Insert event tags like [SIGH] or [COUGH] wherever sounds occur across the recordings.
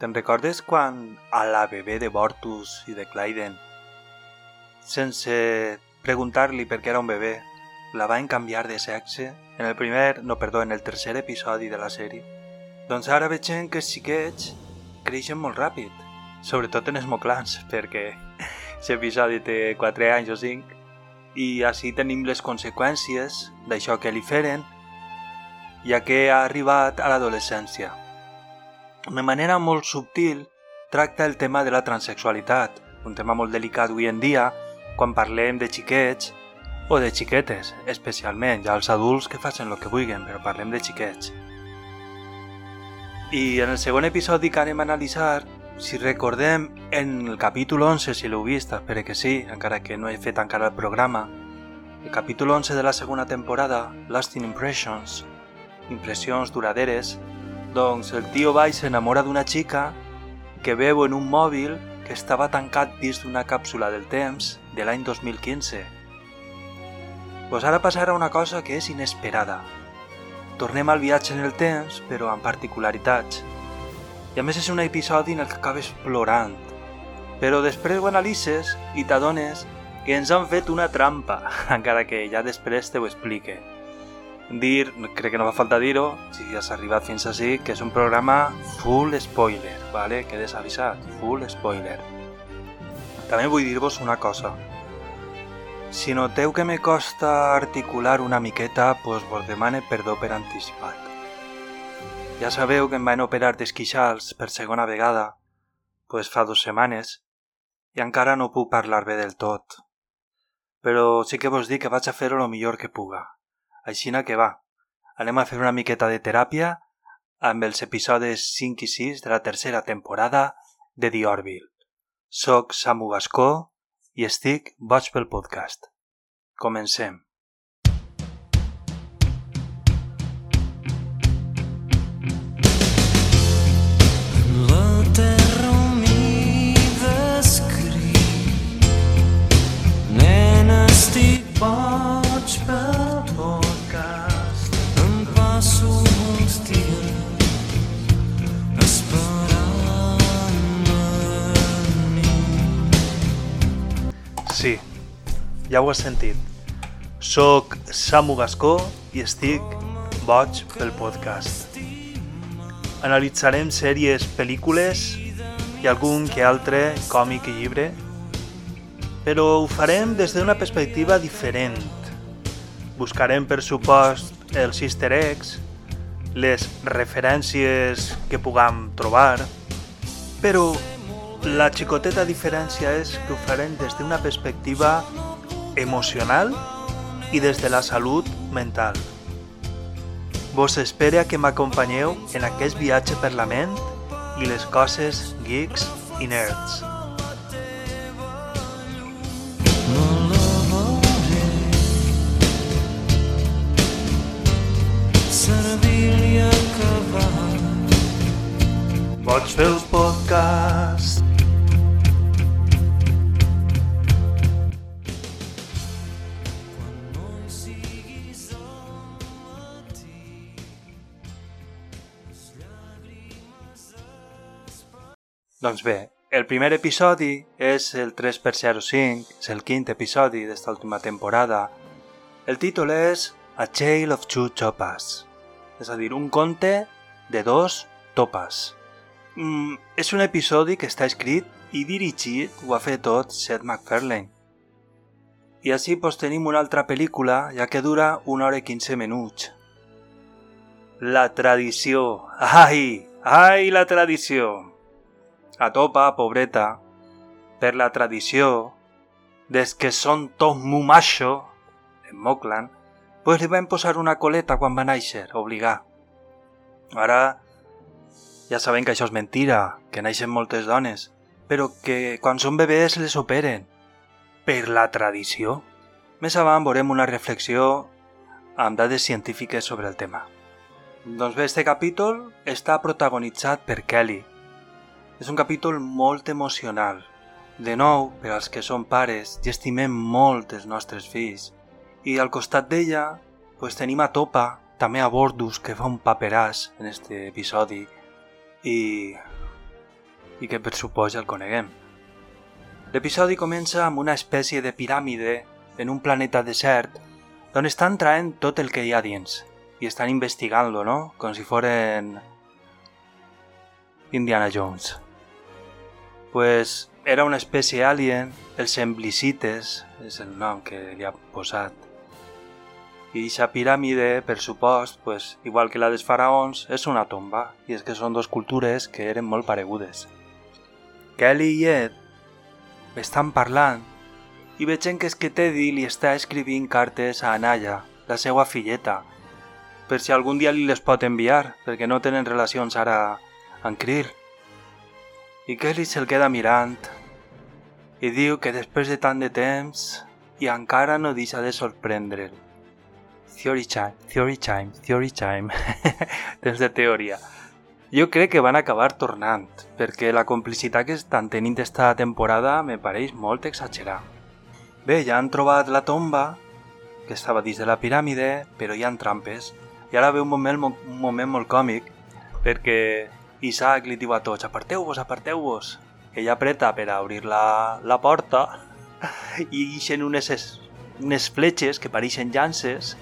Te'n recordes quan a la bebè de Bortus i de Clyden, sense preguntar-li per què era un bebè, la van canviar de sexe en el primer, no, perdó, en el tercer episodi de la sèrie? Doncs ara veiem que els xiquets creixen molt ràpid, sobretot en els moclans, perquè [LAUGHS] aquest episodi té 4 anys o 5, i així tenim les conseqüències d'això que li feren, ja que ha arribat a l'adolescència de manera molt subtil, tracta el tema de la transexualitat, un tema molt delicat avui en dia quan parlem de xiquets o de xiquetes, especialment, ja els adults que facin el que vulguin, però parlem de xiquets. I en el segon episodi que anem a analitzar, si recordem en el capítol 11, si l'heu vist, espero que sí, encara que no he fet encara el programa, el capítol 11 de la segona temporada, Lasting Impressions, impressions duraderes, doncs el tio va i s'enamora d'una xica que veu en un mòbil que estava tancat dins d'una càpsula del temps de l'any 2015. Pues ara passarà una cosa que és inesperada. Tornem al viatge en el temps, però amb particularitats. I a més és un episodi en el que acabes plorant. Però després ho analitzes i t'adones que ens han fet una trampa, [LAUGHS] encara que ja després te ho explique dir, crec que no fa falta dir-ho, si has arribat fins així, que és un programa full spoiler, vale? Quedes avisat, full spoiler. També vull dir-vos una cosa. Si noteu que me costa articular una miqueta, pues vos demane perdó per anticipat. Ja sabeu que em van operar d'esquixals per segona vegada, pues fa dues setmanes, i encara no puc parlar bé del tot. Però sí que vos dic que vaig a fer-ho el millor que puga. Aixina que va, anem a fer una miqueta de teràpia amb els episodis 5 i 6 de la tercera temporada de The Orville. Soc Samu Gascó i estic boig pel podcast. Comencem. Ja ho has sentit. Soc Samu Gascó i estic boig pel podcast. Analitzarem sèries, pel·lícules i algun que altre còmic i llibre, però ho farem des d'una perspectiva diferent. Buscarem, per supost, els easter eggs, les referències que puguem trobar, però la xicoteta diferència és que ho farem des d'una perspectiva emocional i des de la salut mental. Vos espere que m'acompanyeu en aquest viatge per la ment i les coses geeks i nerds. Pots fer el podcast Doncs bé, el primer episodi és el 3x05, és el quint episodi d'esta última temporada. El títol és A Tale of Two Topas, és a dir, un conte de dos topes. Mm, és un episodi que està escrit i dirigit, ho ha fet tot Seth MacFarlane. I així pues, tenim una altra pel·lícula, ja que dura una hora i 15 minuts. La tradició. Ai, ai, la tradició a topa, pobreta, per la tradició, des que són tot mumacho, en Moklan, pues li van posar una coleta quan va néixer, obligar. Ara ja sabem que això és mentira, que naixen moltes dones, però que quan són bebès les operen. Per la tradició. Més avant veurem una reflexió amb dades científiques sobre el tema. Doncs bé, este capítol està protagonitzat per Kelly. És un capítol molt emocional. De nou, per als que són pares, i estimem molt els nostres fills. I al costat d'ella, pues, tenim a Topa, també a Bordus, que fa un paperàs en este episodi, i... i que per suposa el coneguem. L'episodi comença amb una espècie de piràmide en un planeta desert on estan traient tot el que hi ha dins i estan investigant-lo, no? Com si foren Indiana Jones. Pues era una espècie alien, els Semblicites, és el nom que li ha posat. I aquesta piràmide, per supost, pues, igual que la dels faraons, és una tomba, i és que són dos cultures que eren molt paregudes. Kelly i Ed estan parlant i veiem que és que Teddy li està escrivint cartes a Anaya, la seva filleta, per si algun dia li les pot enviar, perquè no tenen relacions ara amb Krill. I Kelly se'l queda mirant i diu que després de tant de temps i encara no deixa de sorprendre'l. Theory time, theory time, theory time. temps [LAUGHS] de teoria. Jo crec que van acabar tornant, perquè la complicitat que estan tenint esta temporada me pareix molt exagerar. Bé, ja han trobat la tomba, que estava dins de la piràmide, però hi han trampes, i ara ve un moment, un moment molt còmic, perquè Isaac li diu a tots, aparteu-vos, aparteu-vos, ella apreta per a obrir la, la porta [LAUGHS] i ixen unes, unes fletxes que pareixen llances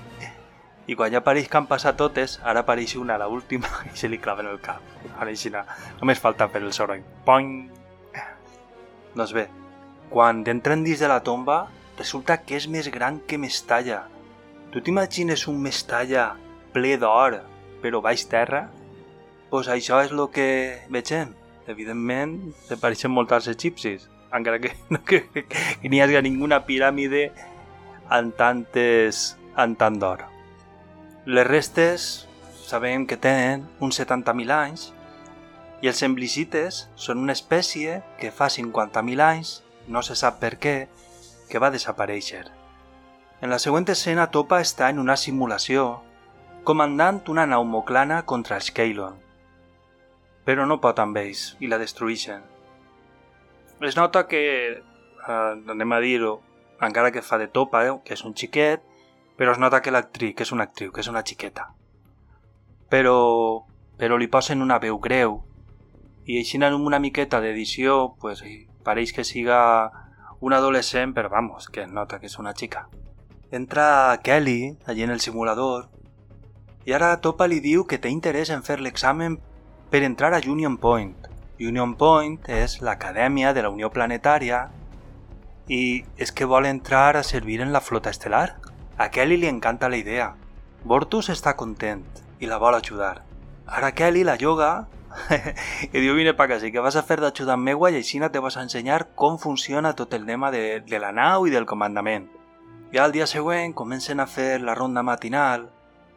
i quan ja pareix que han passat totes, ara apareix una, la última, [LAUGHS] i se li clava en el cap. Apareixina. Només falta per el soroll. Poing! Doncs bé, quan entren dins de la tomba, resulta que és més gran que Mestalla. Tu t'imagines un Mestalla ple d'or, però baix terra, pues això és el que vegem. Evidentment, se pareixen molt als egipcis, encara que no que, que n'hi hagi ninguna piràmide en tantes en tant d'or. Les restes sabem que tenen uns 70.000 anys i els emblicites són una espècie que fa 50.000 anys, no se sap per què, que va desaparèixer. En la següent escena Topa està en una simulació comandant una naumoclana contra els Keylon. Però no pot amb ells i la destrueixen. Es nota que, eh, anem a dir-ho, encara que fa de topa, eh, que és un xiquet, però es nota que l'actriu, que és una actriu, que és una xiqueta. Però, però li posen una veu greu i així en una miqueta d'edició pues, pareix que siga un adolescent, però vamos, que es nota que és una xica. Entra Kelly allí en el simulador i ara Topa li diu que té interès en fer l'examen per entrar a Union Point. Union Point és l'acadèmia de la Unió Planetària i és que vol entrar a servir en la flota estel·lar. A Kelly li encanta la idea. Bortus està content i la vol ajudar. Ara Kelly la yoga [LAUGHS] i diu vine pa casa, que vas a fer d'ajudant meua i així te vas a ensenyar com funciona tot el tema de, de la nau i del comandament. I al dia següent comencen a fer la ronda matinal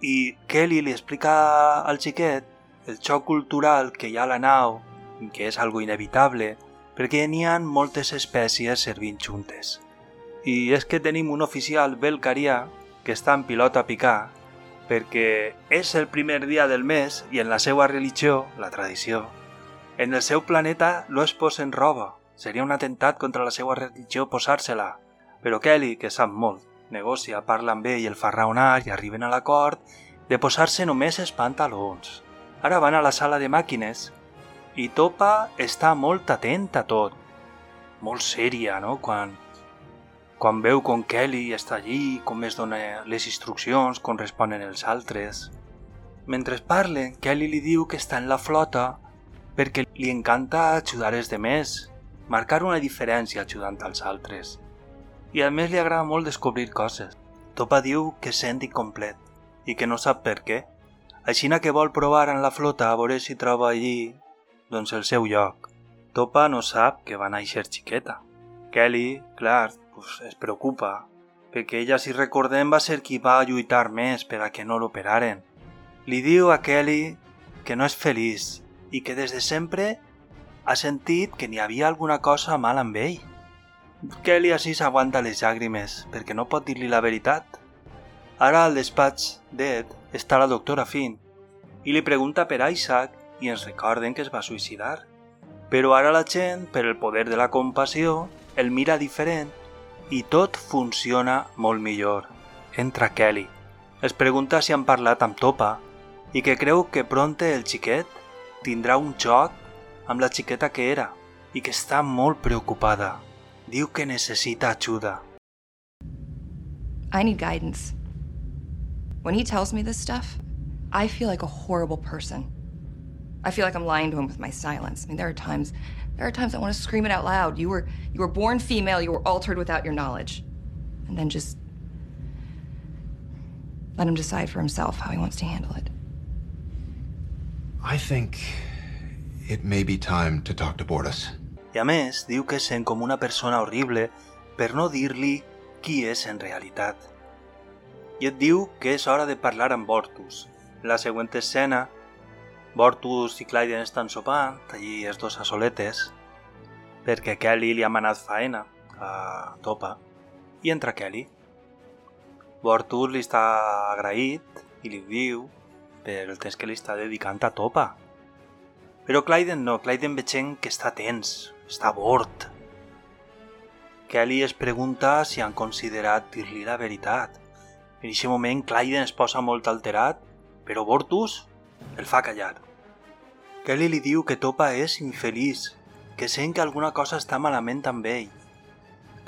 i Kelly li explica al xiquet el xoc cultural que hi ha a la nau, que és algo inevitable, perquè n'hi ha moltes espècies servint juntes. I és que tenim un oficial belcarià que està en pilot a picar perquè és el primer dia del mes i en la seva religió, la tradició, en el seu planeta no es posen roba. Seria un atemptat contra la seva religió posar-se-la. Però Kelly, que sap molt, negocia, parla amb ell i el fa raonar i arriben a l'acord de posar-se només els pantalons. Ara van a la sala de màquines i Topa està molt atent a tot. Molt sèria, no? Quan, quan veu com Kelly està allí, com es dona les instruccions, com responen els altres. Mentre parlen, Kelly li diu que està en la flota perquè li encanta ajudar els demés, marcar una diferència ajudant als altres i a més li agrada molt descobrir coses. Topa diu que sent incomplet i que no sap per què. Aixina que vol provar en la flota a veure si troba allí doncs el seu lloc. Topa no sap que va néixer xiqueta. Kelly, clar, pues, es preocupa, perquè ella, si recordem, va ser qui va lluitar més per a que no l'operaren. Li diu a Kelly que no és feliç i que des de sempre ha sentit que n'hi havia alguna cosa mal amb ell Kelly així s'aguanta les llàgrimes perquè no pot dir-li la veritat. Ara al despatx d'Ed està la doctora Finn i li pregunta per Isaac i ens recorden que es va suïcidar. Però ara la gent, per el poder de la compassió, el mira diferent i tot funciona molt millor. Entra Kelly. Es pregunta si han parlat amb Topa i que creu que pronte el xiquet tindrà un joc amb la xiqueta que era i que està molt preocupada. Diu que necessita ajuda. I need guidance. When he tells me this stuff, I feel like a horrible person. I feel like I'm lying to him with my silence. I mean, there are times, there are times I want to scream it out loud. You were, you were born female. You were altered without your knowledge, and then just let him decide for himself how he wants to handle it. I think it may be time to talk to Bordas. I a més, diu que sent com una persona horrible per no dir-li qui és en realitat. I et diu que és hora de parlar amb Bortus. La següent escena, Bortus i Clyden estan sopant, allí els dos a soletes, perquè Kelly li ha manat faena a Topa, i entra Kelly. Bortus li està agraït i li diu per el temps que li està dedicant a Topa. Però Clyden no, Clyden veient que està tens, està bord. Kelly es pregunta si han considerat dir-li la veritat. En aquest moment Clyden es posa molt alterat, però Bortus el fa callar. Kelly li diu que Topa és infeliç, que sent que alguna cosa està malament amb ell.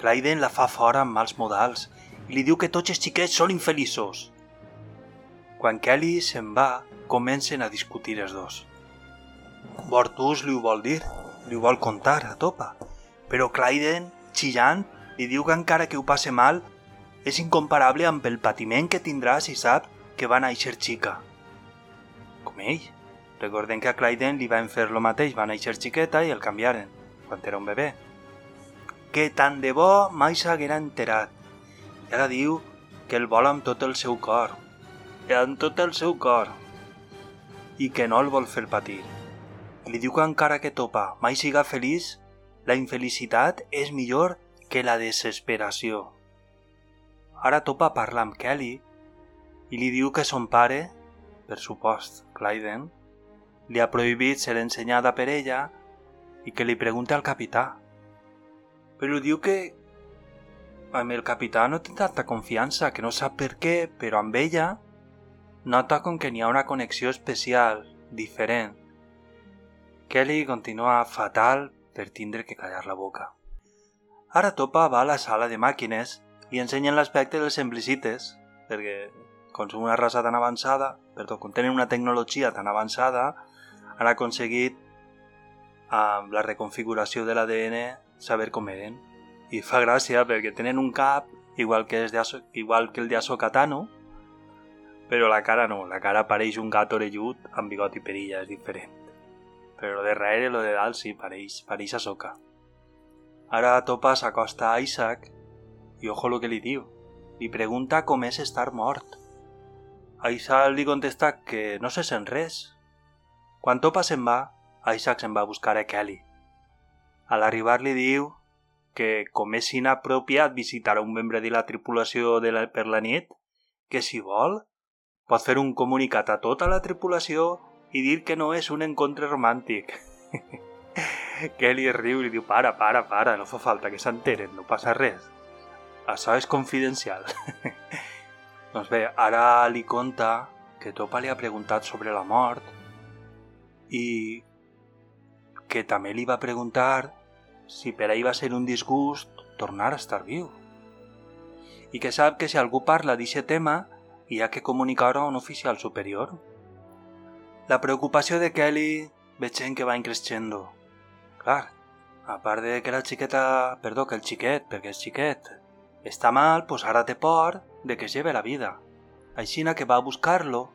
Clyden la fa fora amb mals modals i li diu que tots els xiquets són infeliços. Quan Kelly se'n va, comencen a discutir els dos. Bortus li ho vol dir, li ho vol contar a Topa, però Clyden, xillant, li diu que encara que ho passe mal, és incomparable amb el patiment que tindrà si sap que va néixer xica. Com ell. Recordem que a Clyden li van fer lo mateix, va néixer xiqueta i el canviaren, quan era un bebè. Que tant de bo mai s'haguera enterat. I ara diu que el vol amb tot el seu cor. I amb tot el seu cor. I que no el vol fer patir. Li diu que encara que Topa mai siga feliç, la infelicitat és millor que la desesperació. Ara Topa parla amb Kelly i li diu que son pare, per supost Clyden, li ha prohibit ser ensenyada per ella i que li pregunte al capità. Però diu que amb el capità no té tanta confiança, que no sap per què, però amb ella nota com que n'hi ha una connexió especial, diferent. Kelly continua fatal per tindre que callar la boca. Ara Topa va a la sala de màquines i ensenyen l'aspecte dels semblicites, perquè com són una raça tan avançada, perdó, com tenen una tecnologia tan avançada, han aconseguit amb la reconfiguració de l'ADN saber com eren. I fa gràcia perquè tenen un cap igual que, de Aso, igual que el de Ahsoka però la cara no, la cara pareix un gat orellut amb bigot i perilla, és diferent. Però de darrere, lo de dalt, sí, pareix, pareix Ahsoka. Ara Topa s'acosta a Isaac i ojo lo que li diu. Li pregunta com és estar mort. Isaac li contesta que no se sent res. Quan Topa se'n va, Isaac se'n va a buscar a Kelly. A l'arribar li diu que com és inapropiat visitar un membre de la tripulació de la, per la nit, que si vol, pot fer un comunicat a tota la tripulació i dir que no és un encontre romàntic. [LAUGHS] Kelly riu i li diu para, para, para, no fa falta que s'enteren, no passa res. Això és confidencial. [LAUGHS] doncs bé, ara li conta que Topa li ha preguntat sobre la mort i que també li va preguntar si per ell va ser un disgust tornar a estar viu. I que sap que si algú parla d'aquest tema hi ha que comunicar-ho a un oficial superior. La preocupació de Kelly veient que va increixendo. Clar, a part de que la xiqueta, perdó, que el xiquet, perquè és xiquet, està mal, pues ara té por de que es lleve la vida. Aixina que va a buscar-lo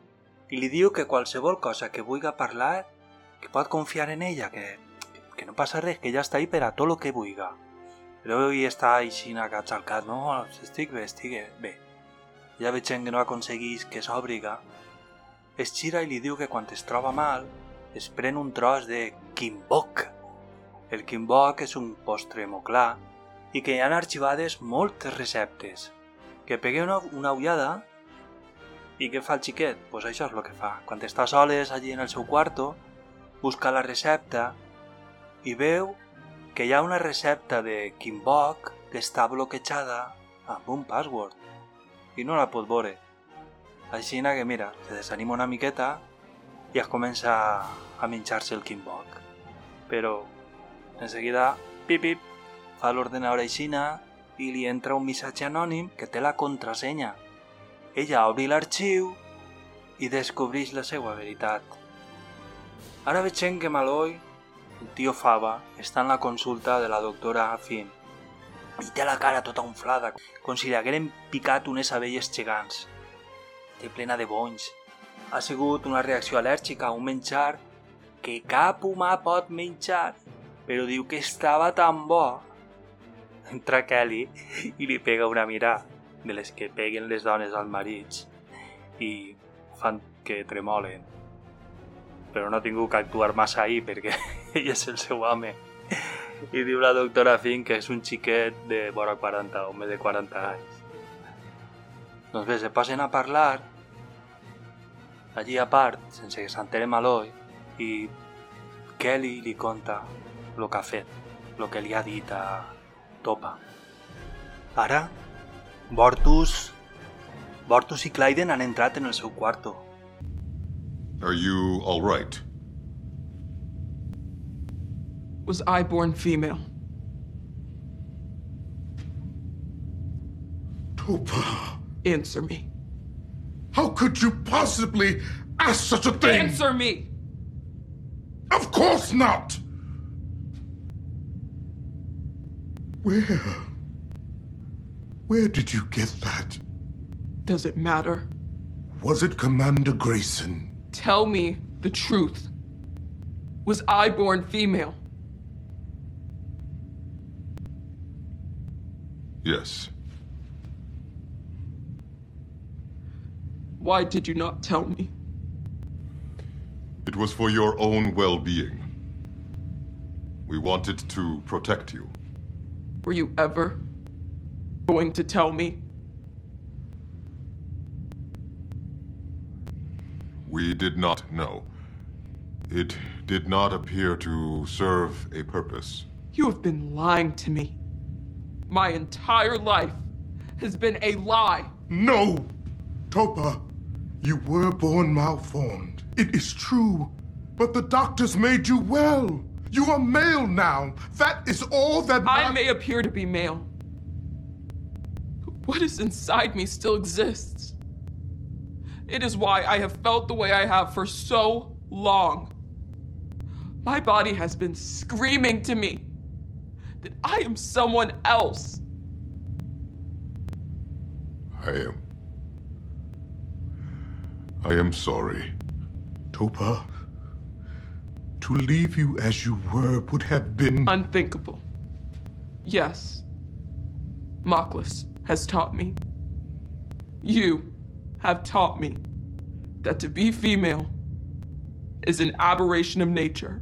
i li diu que qualsevol cosa que vulgui parlar, que pot confiar en ella, que, que no passa res, que ella està ahí per a tot el que vulgui. Però ell està aixina catxalcat, no, estic bé, estic bé. Ja veig que no aconseguís que s'obriga. Es gira i li diu que quan es troba mal, es pren un tros de quimbok. El quimbok és un postre molt clar i que hi han arxivades moltes receptes. Que pegueu una, una ullada I què fa el xiquet? Doncs pues això és el que fa. Quan està soles allí en el seu quarto, busca la recepta i veu que hi ha una recepta de Kimbok que està bloquejada amb un password i no la pot veure. Així que mira, se desanima una miqueta i es comença a menjar-se el Kimbok. Però en seguida, pip, pip, fa l'ordenador aixina i li entra un missatge anònim que té la contrasenya. Ella obri l'arxiu i descobreix la seva veritat. Ara veiem que Maloi, el tio Fava, està en la consulta de la doctora Finn i té la cara tota inflada, com si li hagueren picat unes abelles gegants. Té plena de bonys. Ha sigut una reacció al·lèrgica a un menjar que cap humà pot menjar, però diu que estava tan bo entra Kelly i li pega una mirada de les que peguen les dones als marits i fan que tremolen. Però no ha tingut que actuar massa ahir perquè [LAUGHS] ell és el seu home. I diu la doctora Finn que és un xiquet de vora 40, home de 40 anys. Doncs bé, se passen a parlar allí a part, sense que s'entere Maloi, i Kelly li conta el que ha fet, el que li ha dit a, topa. Ara, Bortus... Bortus i Clyden han entrat en el seu quarto. Are you all right? Was I born female? Topa, Answer me. how could you possibly ask such a thing? Answer me! Of course not! Where? Where did you get that? Does it matter? Was it Commander Grayson? Tell me the truth. Was I born female? Yes. Why did you not tell me? It was for your own well being. We wanted to protect you. Were you ever going to tell me? We did not know. It did not appear to serve a purpose. You have been lying to me. My entire life has been a lie. No! Topa, you were born malformed. It is true. But the doctors made you well. You are male now. That is all that I ma- may appear to be male. But what is inside me still exists. It is why I have felt the way I have for so long. My body has been screaming to me that I am someone else. I am. I am sorry. Topa, to leave you as you were would have been. Unthinkable. Yes. Moklis has taught me. You have taught me that to be female is an aberration of nature.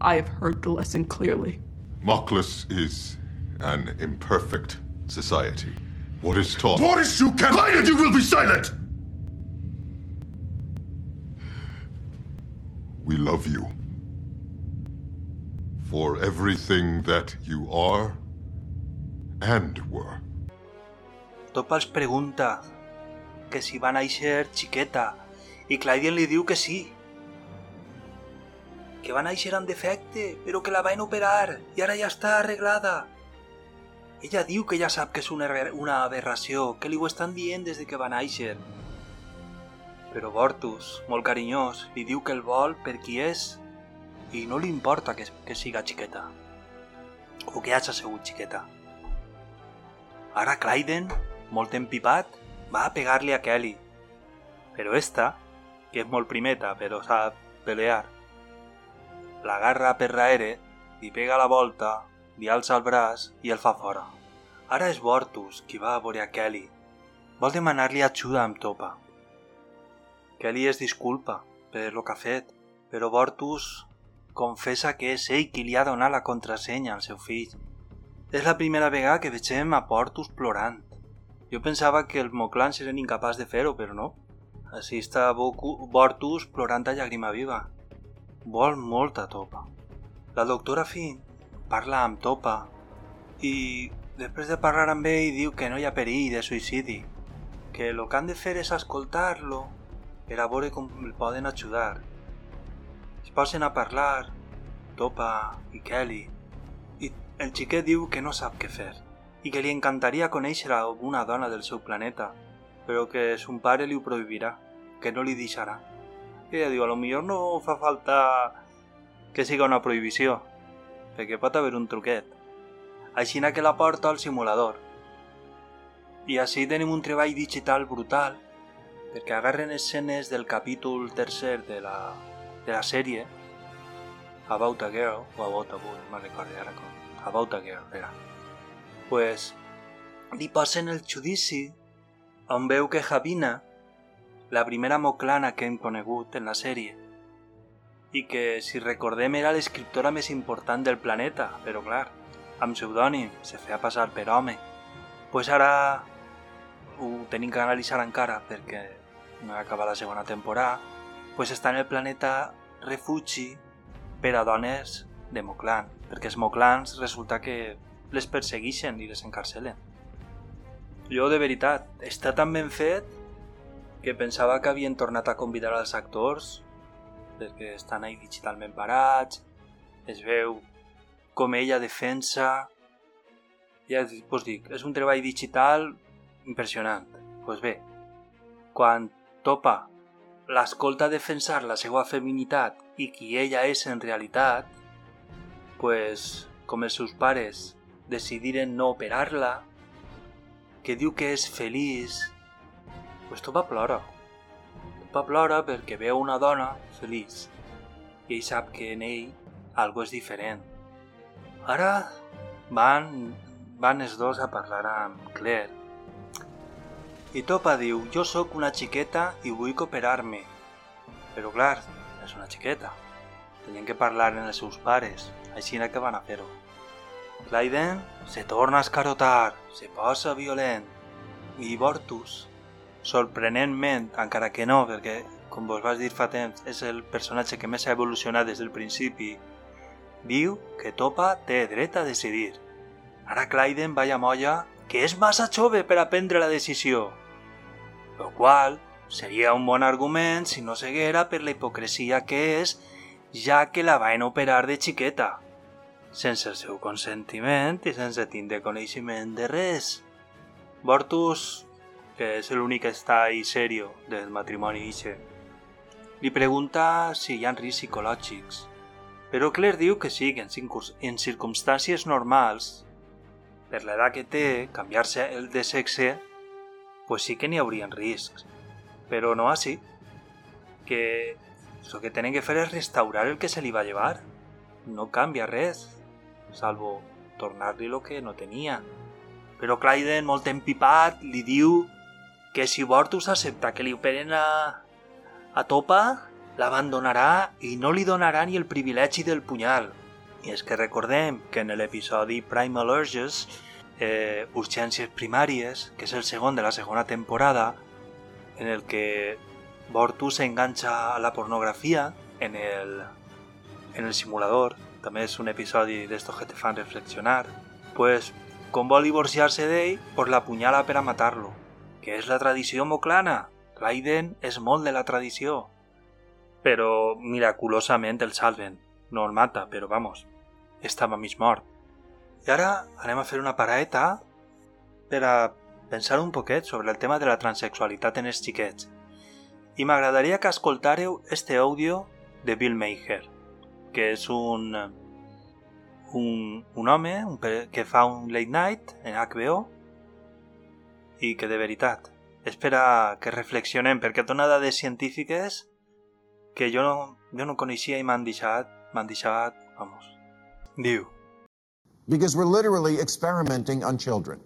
I have heard the lesson clearly. Moklis is an imperfect society. What is taught. Boris, you can. Quiet, you will be silent! We love you. For everything that you are and were. Topa els pregunta que si va néixer xiqueta i Clyden li diu que sí. Que va néixer amb defecte, però que la van operar i ara ja està arreglada. Ella diu que ja sap que és una, una aberració, que li ho estan dient des de que va néixer. Però Bortus, molt carinyós, li diu que el vol per qui és i no li importa que, que siga xiqueta. O que hagi sigut xiqueta. Ara Clyden, molt empipat, va a pegar-li a Kelly. Però esta, que és molt primeta però sap pelear, l'agarra per raere, li pega la volta, li alça el braç i el fa fora. Ara és Bortus qui va a veure a Kelly. Vol demanar-li ajuda amb topa. Kelly es disculpa per lo que ha fet, però Bortus confessa que és ell qui li ha donat la contrasenya al seu fill. És la primera vegada que vegem a Portus plorant. Jo pensava que els Moclans eren incapaç de fer-ho, però no. Així està Bortus plorant a llàgrima viva. Vol molta topa. La doctora Finn parla amb Topa i després de parlar amb ell diu que no hi ha perill de suïcidi, que el que han de fer és escoltar-lo per a veure com el poden ajudar. Es posen a parlar, Topa i Kelly, i el xiquet diu que no sap què fer i que li encantaria conèixer a una dona del seu planeta, però que son pare li ho prohibirà, que no li deixarà. I ella diu, a lo millor no fa falta que siga una prohibició, perquè pot haver un truquet. Així que la porta al simulador. I així tenim un treball digital brutal, perquè agarren escenes del capítol tercer de la, de la sèrie, About a Girl, o About a Boy, no me'n recordo ara com. About a Girl, era. Pues li posen el judici on veu que Javina, la primera moclana que hem conegut en la sèrie, i que, si recordem, era l'escriptora més important del planeta, però clar, amb pseudònim, se feia passar per home. pues ara ho tenim que analitzar encara perquè no acaba la segona temporada, pues està en el planeta refugi per a dones de Moclan, perquè els Moclans resulta que les persegueixen i les encarcelen. Jo, de veritat, està tan ben fet que pensava que havien tornat a convidar als actors perquè estan ahí digitalment parats, es veu com ella defensa... Ja us dic, és un treball digital impressionant. Doncs pues bé, quan Topa l'escolta defensar la seva feminitat i qui ella és en realitat, pues, com els seus pares decidiren no operar-la, que diu que és feliç, pues Topa plora. Topa plora perquè veu una dona feliç i ell sap que en ell algo és diferent. Ara van, van els dos a parlar amb Claire i Topa diu, jo sóc una xiqueta i vull cooperar-me. Però clar, és una xiqueta. Tenien que parlar amb els seus pares, així que van a fer-ho. Clyden se torna a escarotar, se posa violent. I Bortus, sorprenentment, encara que no, perquè, com vos vas dir fa temps, és el personatge que més ha evolucionat des del principi, viu que Topa té dret a decidir. Ara Clyden va a molla que és massa jove per a prendre la decisió lo qual seria un bon argument si no seguera per la hipocresia que és, ja que la van operar de xiqueta, sense el seu consentiment i sense tindre coneixement de res. Bortus, que és l'únic que està ahí serio del matrimoni ixe, li pregunta si hi ha riscs psicològics, però Claire diu que sí, que en, circumstàncies normals, per l'edat que té, canviar-se el de sexe pues sí que n'hi haurien riscs. Però no així. Que el que tenen que fer és restaurar el que se li va llevar. No canvia res, salvo tornar-li el que no tenia. Però Clyden, molt empipat, li diu que si Bortus accepta que li operen a, a Topa, l'abandonarà i no li donarà ni el privilegi del punyal. I és que recordem que en l'episodi Primal Urges eh, Urgències Primàries, que és el segon de la segona temporada, en el que Bortus s'enganxa a la pornografia en el, en el simulador, també és un episodi d'estos que te fan reflexionar, pues, com vol divorciar-se d'ell, pues l'apunyala per que és la tradició moclana. Raiden és molt de la tradició. Però miraculosament el salven. No el mata, però vamos, estava mig mort. I ara anem a fer una paraeta per a pensar un poquet sobre el tema de la transexualitat en els xiquets. I m'agradaria que escoltàreu este àudio de Bill Maher, que és un, un, un home un, que fa un late night en HBO i que de veritat espera que reflexionem perquè dona dades científiques que jo no, jo no coneixia i m'han deixat, m'han deixat, vamos. Diu, because we're literally experimenting on children.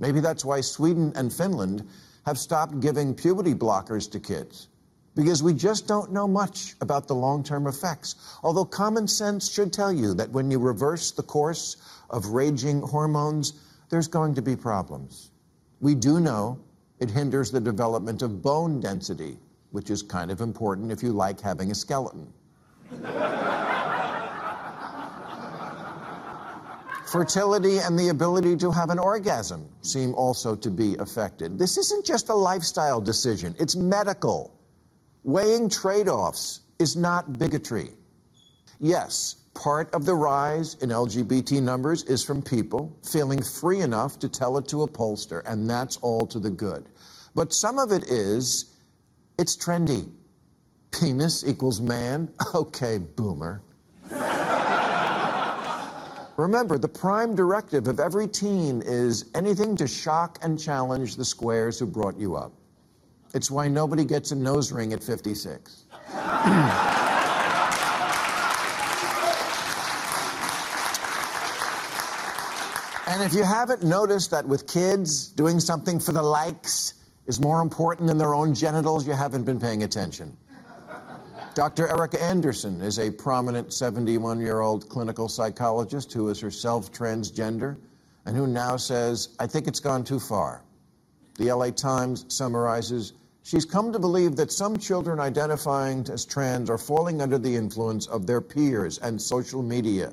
Maybe that's why Sweden and Finland have stopped giving puberty blockers to kids, because we just don't know much about the long term effects. Although common sense should tell you that when you reverse the course of raging hormones, there's going to be problems. We do know it hinders the development of bone density, which is kind of important if you like having a skeleton. [LAUGHS] Fertility and the ability to have an orgasm seem also to be affected. This isn't just a lifestyle decision, it's medical. Weighing trade offs is not bigotry. Yes, part of the rise in LGBT numbers is from people feeling free enough to tell it to a pollster, and that's all to the good. But some of it is, it's trendy. Penis equals man? [LAUGHS] Okay, boomer. Remember, the prime directive of every teen is anything to shock and challenge the squares who brought you up. It's why nobody gets a nose ring at 56. and if you haven't noticed that with kids, doing something for the likes is more important than their own genitals, you haven't been paying attention. Dr. Erica Anderson is a prominent 71 year old clinical psychologist who is herself transgender and who now says, I think it's gone too far. The LA Times summarizes She's come to believe that some children identifying as trans are falling under the influence of their peers and social media.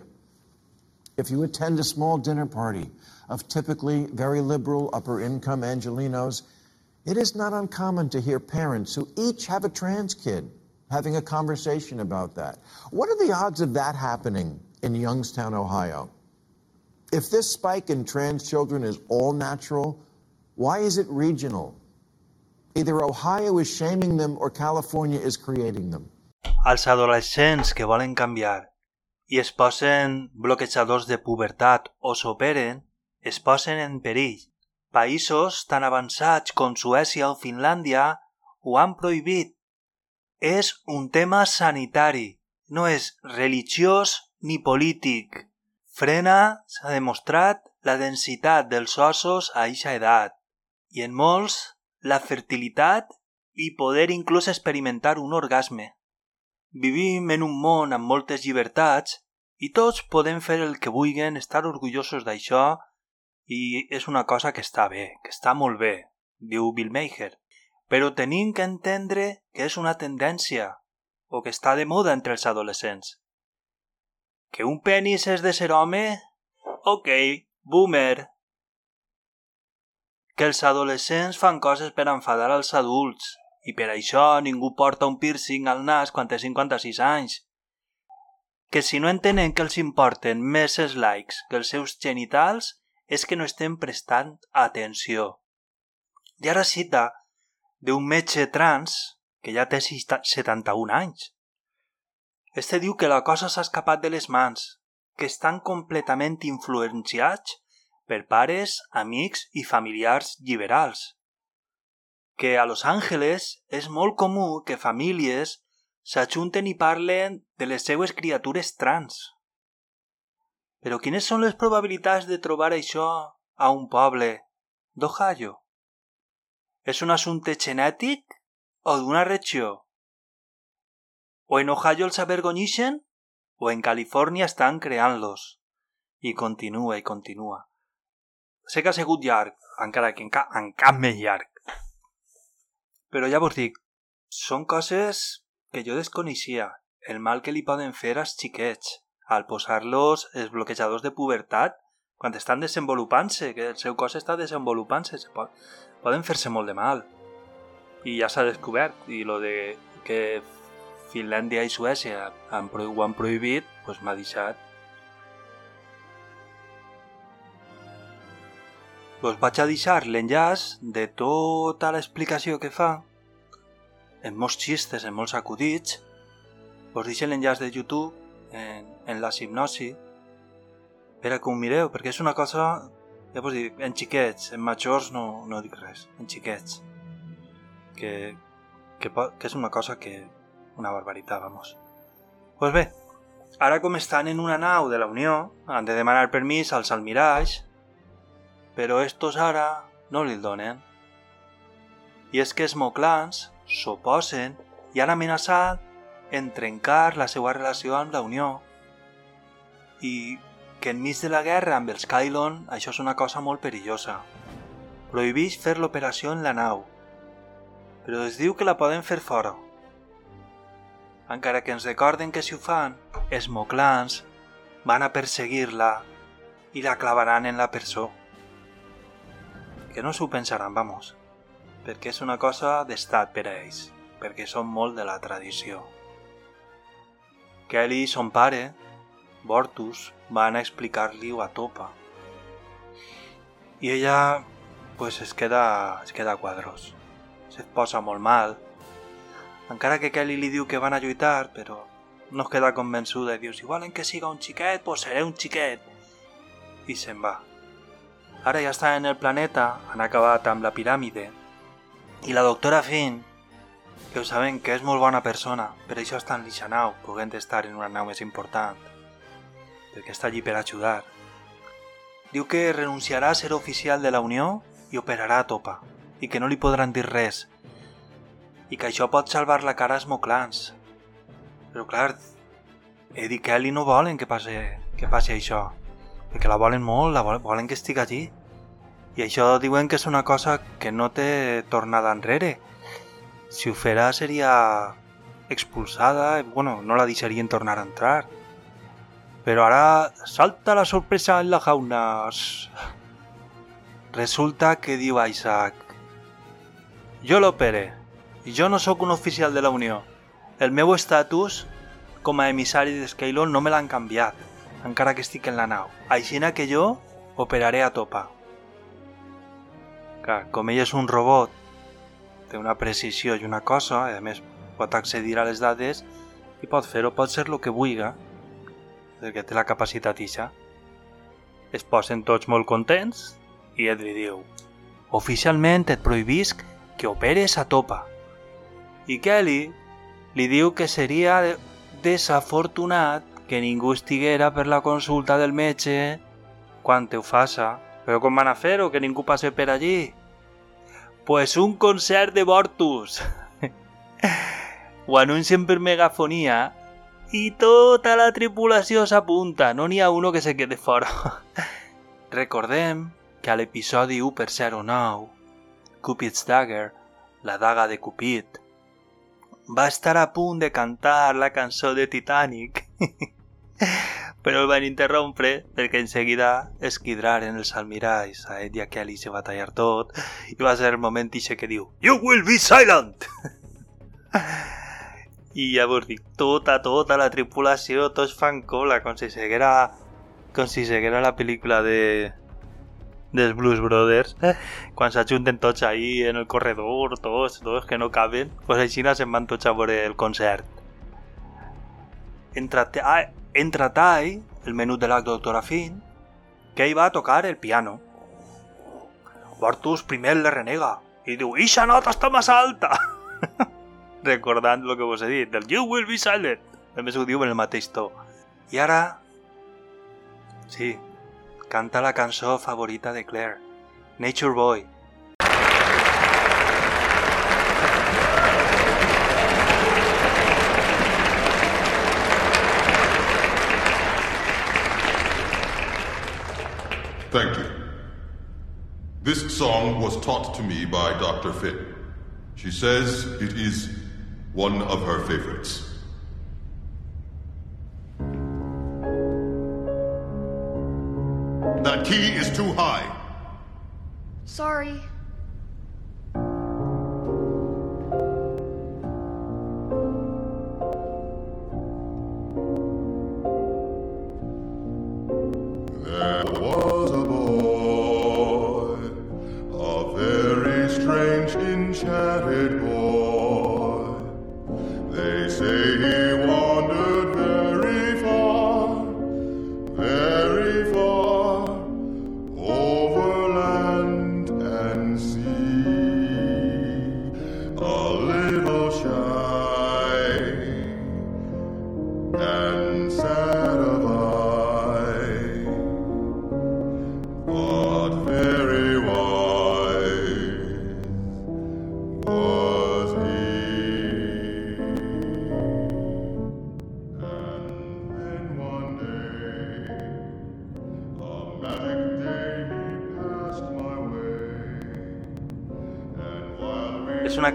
If you attend a small dinner party of typically very liberal upper income Angelinos, it is not uncommon to hear parents who each have a trans kid having a conversation about that. What are the odds of that happening in Youngstown, Ohio? If this spike in trans children is all natural, why is it regional? Either Ohio is shaming them or California is creating them. Els adolescents que volen canviar i es posen bloquejadors de pubertat o s'operen, es posen en perill. Països tan avançats com Suècia o Finlàndia ho han prohibit. És un tema sanitari, no és religiós ni polític. Frena, s'ha demostrat, la densitat dels ossos a eixa edat i en molts la fertilitat i poder inclús experimentar un orgasme. Vivim en un món amb moltes llibertats i tots podem fer el que vulguin, estar orgullosos d'això i és una cosa que està bé, que està molt bé, diu Bill Maher. Però tenim que entendre que és una tendència o que està de moda entre els adolescents. Que un penis és de ser home? Ok, boomer. Que els adolescents fan coses per enfadar als adults i per això ningú porta un piercing al nas quan té 56 anys. Que si no entenen que els importen més els likes que els seus genitals és que no estem prestant atenció. I ara cita d'un metge trans que ja té 71 anys. Este diu que la cosa s'ha escapat de les mans, que estan completament influenciats per pares, amics i familiars liberals. Que a Los Angeles és molt comú que famílies s'ajunten i parlen de les seues criatures trans. Però quines són les probabilitats de trobar això a un poble d'Ohio? És un assumpte genètic o d'una regió? O en Ohio els avergonyixen o en Califòrnia estan creant-los. I continua i continua. Sé que ha sigut llarg, encara que en, ca en cap més llarg. Però ja vos dic, són coses que jo desconeixia. El mal que li poden fer als xiquets al posar-los els bloquejadors de pubertat quan estan desenvolupant-se, que el seu cos està desenvolupant-se, poden fer-se molt de mal. I ja s'ha descobert, i lo de que Finlàndia i Suècia han, ho han prohibit, pues m'ha deixat Us vaig a deixar l'enllaç de tota l'explicació que fa, en molts xistes, en molts acudits. Us deixo l'enllaç de YouTube en, en la hipnosi per a que ho mireu, perquè és una cosa, ja vos dic, en xiquets, en majors no, no dic res, en xiquets, que, que, que és una cosa que... una barbaritat, vamos. Pues bé, ara com estan en una nau de la Unió, han de demanar permís als almiralls però estos ara no li donen. I és que els moclans s'oposen i han amenaçat en trencar la seva relació amb la Unió i que enmig de la guerra amb els Kylon això és una cosa molt perillosa. prohibeix fer l'operació en la nau, però es diu que la poden fer fora. Encara que ens recorden que si ho fan, els moclans van a perseguir-la i la clavaran en la presó. Que no s'ho pensaran, vamos, perquè és una cosa d'estat per a ells, perquè són molt de la tradició. Kelly, son pare, Bortus, van a explicar-li-ho a Topa. I ella, pues es queda, es queda a quadros. Se posa molt mal. Encara que Kelly li diu que van a lluitar, però no es queda convençuda i diu si volen que siga un xiquet, pues seré un xiquet. I se'n va. Ara ja està en el planeta, han acabat amb la piràmide. I la doctora Finn, que ho saben que és molt bona persona, per això està en l'Ixanau, poguent estar en una nau més important, perquè està allí per ajudar. Diu que renunciarà a ser oficial de la Unió i operarà a Topa, i que no li podran dir res, i que això pot salvar la cara als moclans. Però clar, Eddie i Kelly no volen que passi, que passi això, perquè la volen molt, la volen, volen que estigui allí. I això diuen que és una cosa que no té tornada enrere. Si ho farà seria expulsada, bueno, no la deixarien tornar a entrar. Però ara salta la sorpresa en la jauna. Resulta que diu Isaac Jo l'opere i jo no sóc un oficial de la Unió. El meu estatus com a emissari d'Skylon no me l'han canviat, encara que estic en la nau. Aixina que jo operaré a topa. Clar, com ell és un robot, té una precisió i una cosa, i a més pot accedir a les dades i pot fer-ho, pot ser el que vulgui, perquè té la capacitat ixa. Es posen tots molt contents i Edri diu Oficialment et prohibisc que operes a topa. I Kelly li diu que seria desafortunat que ningú estiguera per la consulta del metge quan ho faça. Però com van a fer-ho? Que ningú passe per allí? Pues un concert de Vortus. [LAUGHS] ho anuncien per megafonia i tota la tripulació s'apunta. No n'hi ha uno que se quede fora. [LAUGHS] Recordem que a l'episodi 1 per 09, Cupid's Dagger, la daga de Cupid, va estar a punt de cantar la cançó de Titanic, [LAUGHS] però el van interrompre perquè en seguida esquidraren els almiralls, a ell i a Kelly se va tallar tot, i va ser el moment ixe que diu You will be silent! [LAUGHS] I llavors dic, tota, tota la tripulació, tots fan cola, com si seguera, com si seguera la pel·lícula de, dels Blues Brothers, quan s'ajunten tots ahí en el corredor, tots, tots que no caben, pues així se'n van tots a veure el concert. Entra, ah, entra Tai, el menú de la doctora Finn, que ell va a tocar el piano. Bartus primer le renega i diu, «Ixa nota està més alta!» [LAUGHS] Recordant el que vos he «You will be silent!» Més ho en el mateix to. I ara... Sí, canta la cançó favorita de Claire, Nature Boy. Thank you. This song was taught to me by Dr. Finn. She says it is one of her favorites. That key is too high. Sorry.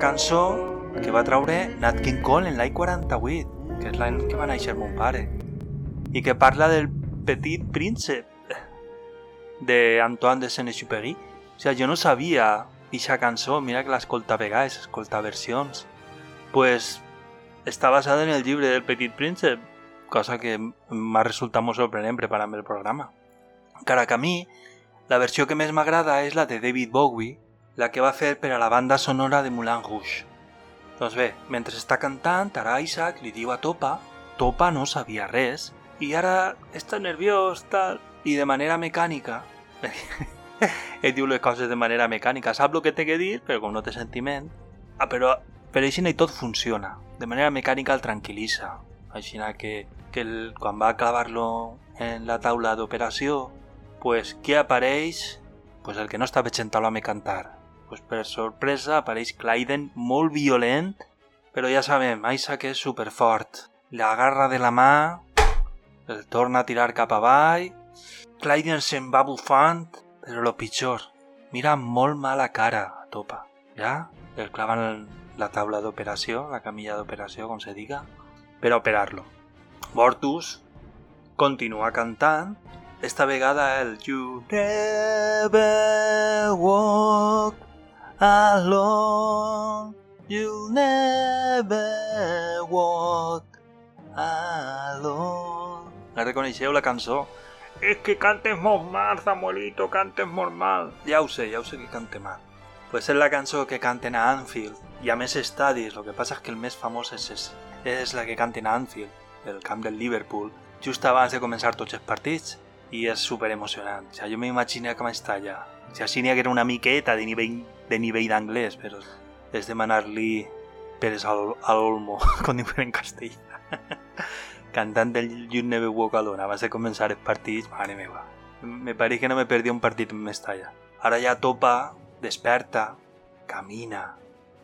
Cançó que va traure Nat King Cole en l'any 48, que és l'any que va néixer mon pare, i que parla del petit príncep de Antoine de Saint-Exupéry. O sigui, jo no sabia aquesta cançó, mira que l'escolta a vegades, escolta versions. Pues està basada en el llibre del Petit Príncep, cosa que m'ha resultat molt sorprenent preparant el programa. Encara que a mi, la versió que més m'agrada és la de David Bowie, la que va fer per a la banda sonora de Moulin Rouge. Doncs bé, mentre està cantant, ara Isaac li diu a Topa, Topa no sabia res, i ara està nerviós, tal, i de manera mecànica, [LAUGHS] ell diu les coses de manera mecànica, sap el que té que dir, però com no té sentiment, ah, però per així tot funciona, de manera mecànica el tranquil·litza, així que, que el, quan va clavar-lo en la taula d'operació, pues, què apareix? Pues el que no estava sentat a cantar. Pues per sorpresa apareix Clyden molt violent, però ja sabem, Isaac és superfort. L'agarra de la mà, el torna a tirar cap avall, Clyden se'n va bufant, però lo pitjor, mira molt mala cara a Topa. Ja? El claven la taula d'operació, la camilla d'operació, com se diga, per operar-lo. Mortus continua cantant, esta vegada el You never walk alone You'll never walk alone La reconeixeu, la cançó? És que cantes molt mal, Samuelito, cantes molt mal. Ja ho sé, ja ho sé que cante mal. Pues és la cançó que canten a Anfield i a més estadis, el que passa és que el més famós és, és, és la que canten a Anfield, el camp del Liverpool, just abans de començar tots els partits i és super emocionant. O sigui, jo m'imagino que m'està allà. O sigui, així n'hi haguera una miqueta de nivell de nivell d'anglès, però és demanar-li peres al, al olmo, [LAUGHS] com diuen en castellà. [LAUGHS] Cantant del You Never Walk Alone abans de començar els partits, mare meva. Me pareix que no me perdia un partit en Mestalla. Ara ja topa, desperta, camina,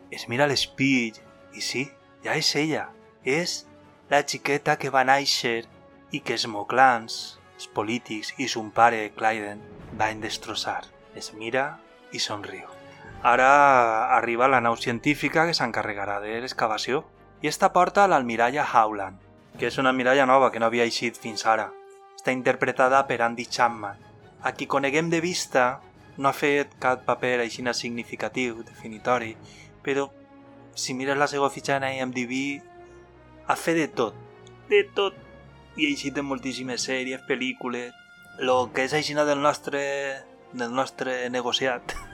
es mira l'espill i sí, ja és ella. És la xiqueta que va néixer i que els moclans, els polítics i son pare, Clyden, van destrossar. Es mira i somriu. Ara arriba la nau científica que s'encarregarà de l'excavació i esta porta a l'almiralla Howland, que és una miralla nova que no havia eixit fins ara. Està interpretada per Andy Chapman. A qui coneguem de vista no ha fet cap paper així significatiu, definitori, però si mires la seva fitxa en IMDb ha fet de tot, de tot. I ha eixit en moltíssimes sèries, pel·lícules, lo que és aixina del nostre, del nostre negociat. [LAUGHS]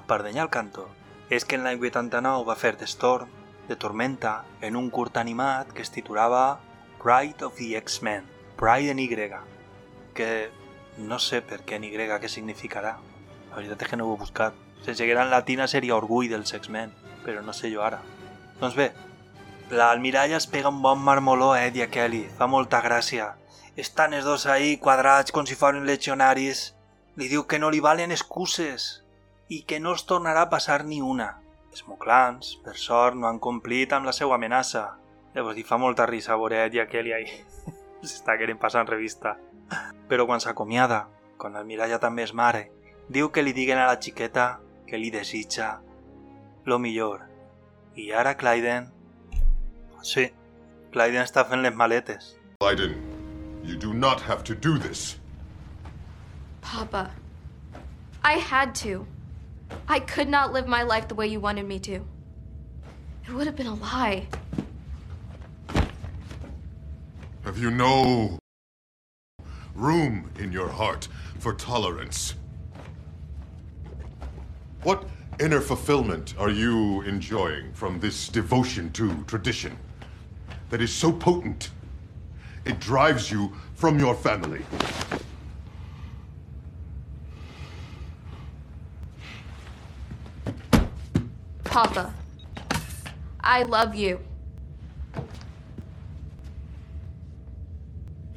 Espardenya al cantó. És que en l'any 89 va fer The Storm, de Tormenta, en un curt animat que es titulava Pride of the X-Men, Pride en Y, que no sé per què en Y què significarà. La veritat és que no ho he buscat. Que era en latina seria Orgull dels X-Men, però no sé jo ara. Doncs bé, l'almiralla es pega un bon marmoló a Eddie Kelly, fa molta gràcia. Estan els dos ahí quadrats com si foren legionaris. Li diu que no li valen excuses i que no es tornarà a passar ni una. Els moclans, per sort, no han complit amb la seva amenaça. Llavors li fa molta risa veure Eddie Kelly ahí. [LAUGHS] S'està querent passar en revista. Però quan s'acomiada, quan l'almiralla també és mare, diu que li diguen a la xiqueta que li desitja lo millor. I ara Clyden... Sí, Clyden està fent les maletes. Clyden, you do not have to do this. Papa, I had to. I could not live my life the way you wanted me to. It would have been a lie. Have you no room in your heart for tolerance? What inner fulfillment are you enjoying from this devotion to tradition that is so potent? It drives you from your family. Papa, I love you.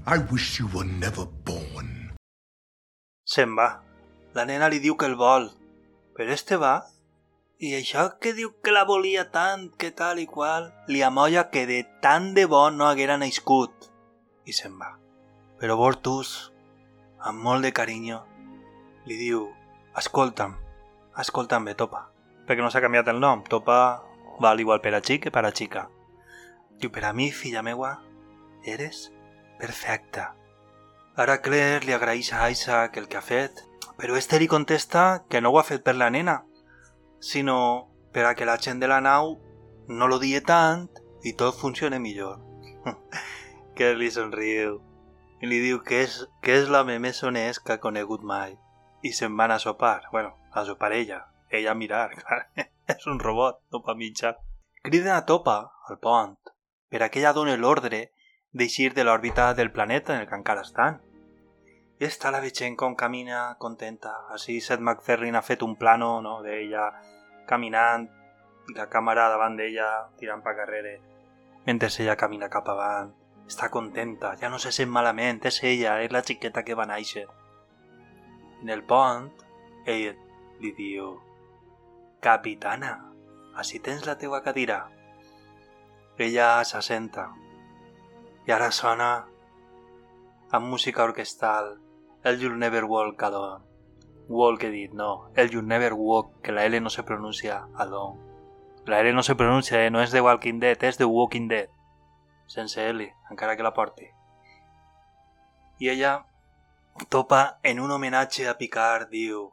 I wish you were never born. Se'n va. La nena li diu que el vol, però este va i això que diu que la volia tant, que tal i qual, li amolla que de tant de bo no haguera nascut. I se'n va. Però Bortus, amb molt de carinyo, li diu «Escolta'm, escolta'm bé, topa, perquè no s'ha canviat el nom. Topa val igual per a xic que per a xica. Diu, per a mi, filla meua, eres perfecta. Ara Claire li agraeix a Isaac el que ha fet, però este li contesta que no ho ha fet per la nena, sinó per a que la gent de la nau no lo die tant i tot funcione millor. [LAUGHS] que li somriu i li diu que és, que és l'home més honest que ha conegut mai. I se'n van a sopar. Bueno, a sopar ella. Ella mirar, [LAUGHS] clar. és un robot, no pa mitjar. Criden a Topa, al pont, per a que ella doni l'ordre d'eixir de l'òrbita del planeta en el que encara estan. I està la veient com camina contenta. Així Seth MacFarlane ha fet un plano no, d'ella caminant i la càmera davant d'ella tirant pa carrere mentre ella camina cap avant. Està contenta, ja no se sent malament, és ella, és la xiqueta que va néixer. En el pont, ell li diu Capitana, així tens la teua cadira. Ella s'assenta i ara sona amb música orquestal el You'll Never Walk Alone. Walk he dit, no. El You'll Never Walk, que la L no se pronuncia alone. La L no se pronuncia, eh? no és de Walking Dead, és de Walking Dead. Sense L, encara que la porti. I ella topa en un homenatge a Picard, diu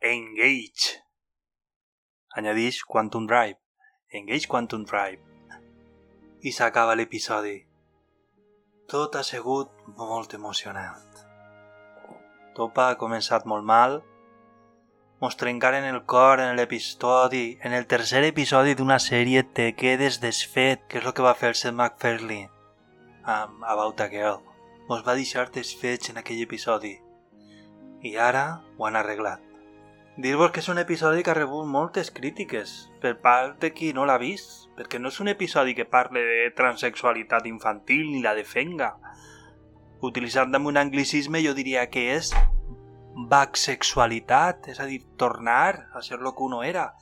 Engage. Añadix Quantum Drive. Engage Quantum Drive. I s'acaba l'episodi. Tot ha sigut molt emocionant. Topa ha començat molt mal, mos trencaren el cor en l'episodi, en el tercer episodi d'una sèrie te quedes desfet, que és el que va fer el Seth MacFarlane amb About a Girl. Mos va deixar desfets en aquell episodi. I ara ho han arreglat. Dir-vos que és un episodi que ha rebut moltes crítiques per part de qui no l'ha vist, perquè no és un episodi que parle de transexualitat infantil ni la defenga, utilitzant amb un anglicisme jo diria que és baxexualitat, és a dir, tornar a ser lo que uno era.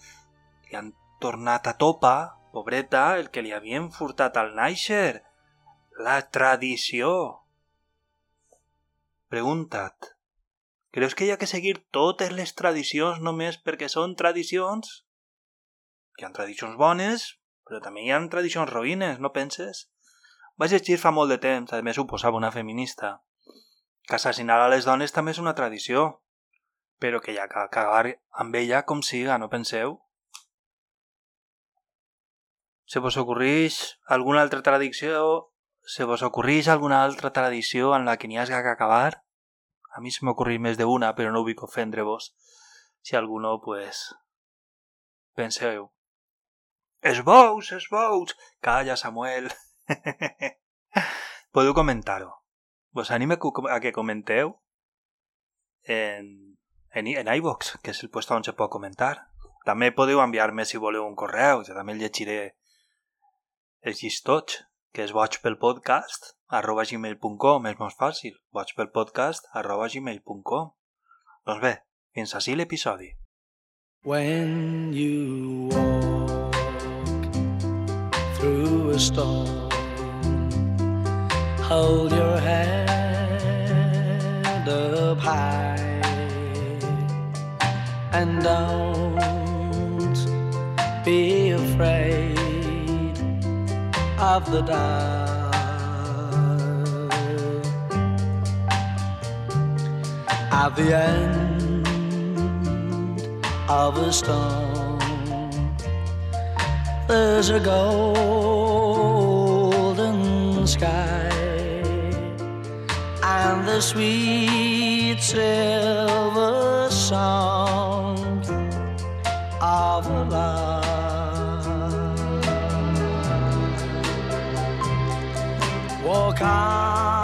Li han tornat a topa, pobreta, el que li havien furtat al Naixer. La tradició. Pregunta't. Creus que hi ha que seguir totes les tradicions només perquè són tradicions? Hi ha tradicions bones, però també hi ha tradicions roïnes, no penses? Vaig llegir fa molt de temps, a més ho posava una feminista, que assassinar a les dones també és una tradició, però que hi ha que acabar amb ella com siga, no penseu? Se vos ocorreix alguna altra tradició? Se vos ocorreix alguna altra tradició en la que n'hi hagi que acabar? A mi se m'ocorreix més d'una, però no vull ofendre-vos. Si alguno, pues... Penseu. Es bous, es bous! Calla, Samuel! [LAUGHS] Podeu comentar-ho. Vos anime a que comenteu en, en, en iVox, que és el lloc on se pot comentar. També podeu enviar-me si voleu un correu, jo també el llegiré els llistots, que és watchpelpodcast arroba gmail.com, és molt fàcil, watchpelpodcast arroba gmail.com. Doncs bé, fins així l'episodi. When you walk through a storm hold your head up high and don't of the dark. At the end of a storm, there's a golden sky and the sweet silver song of love. Walk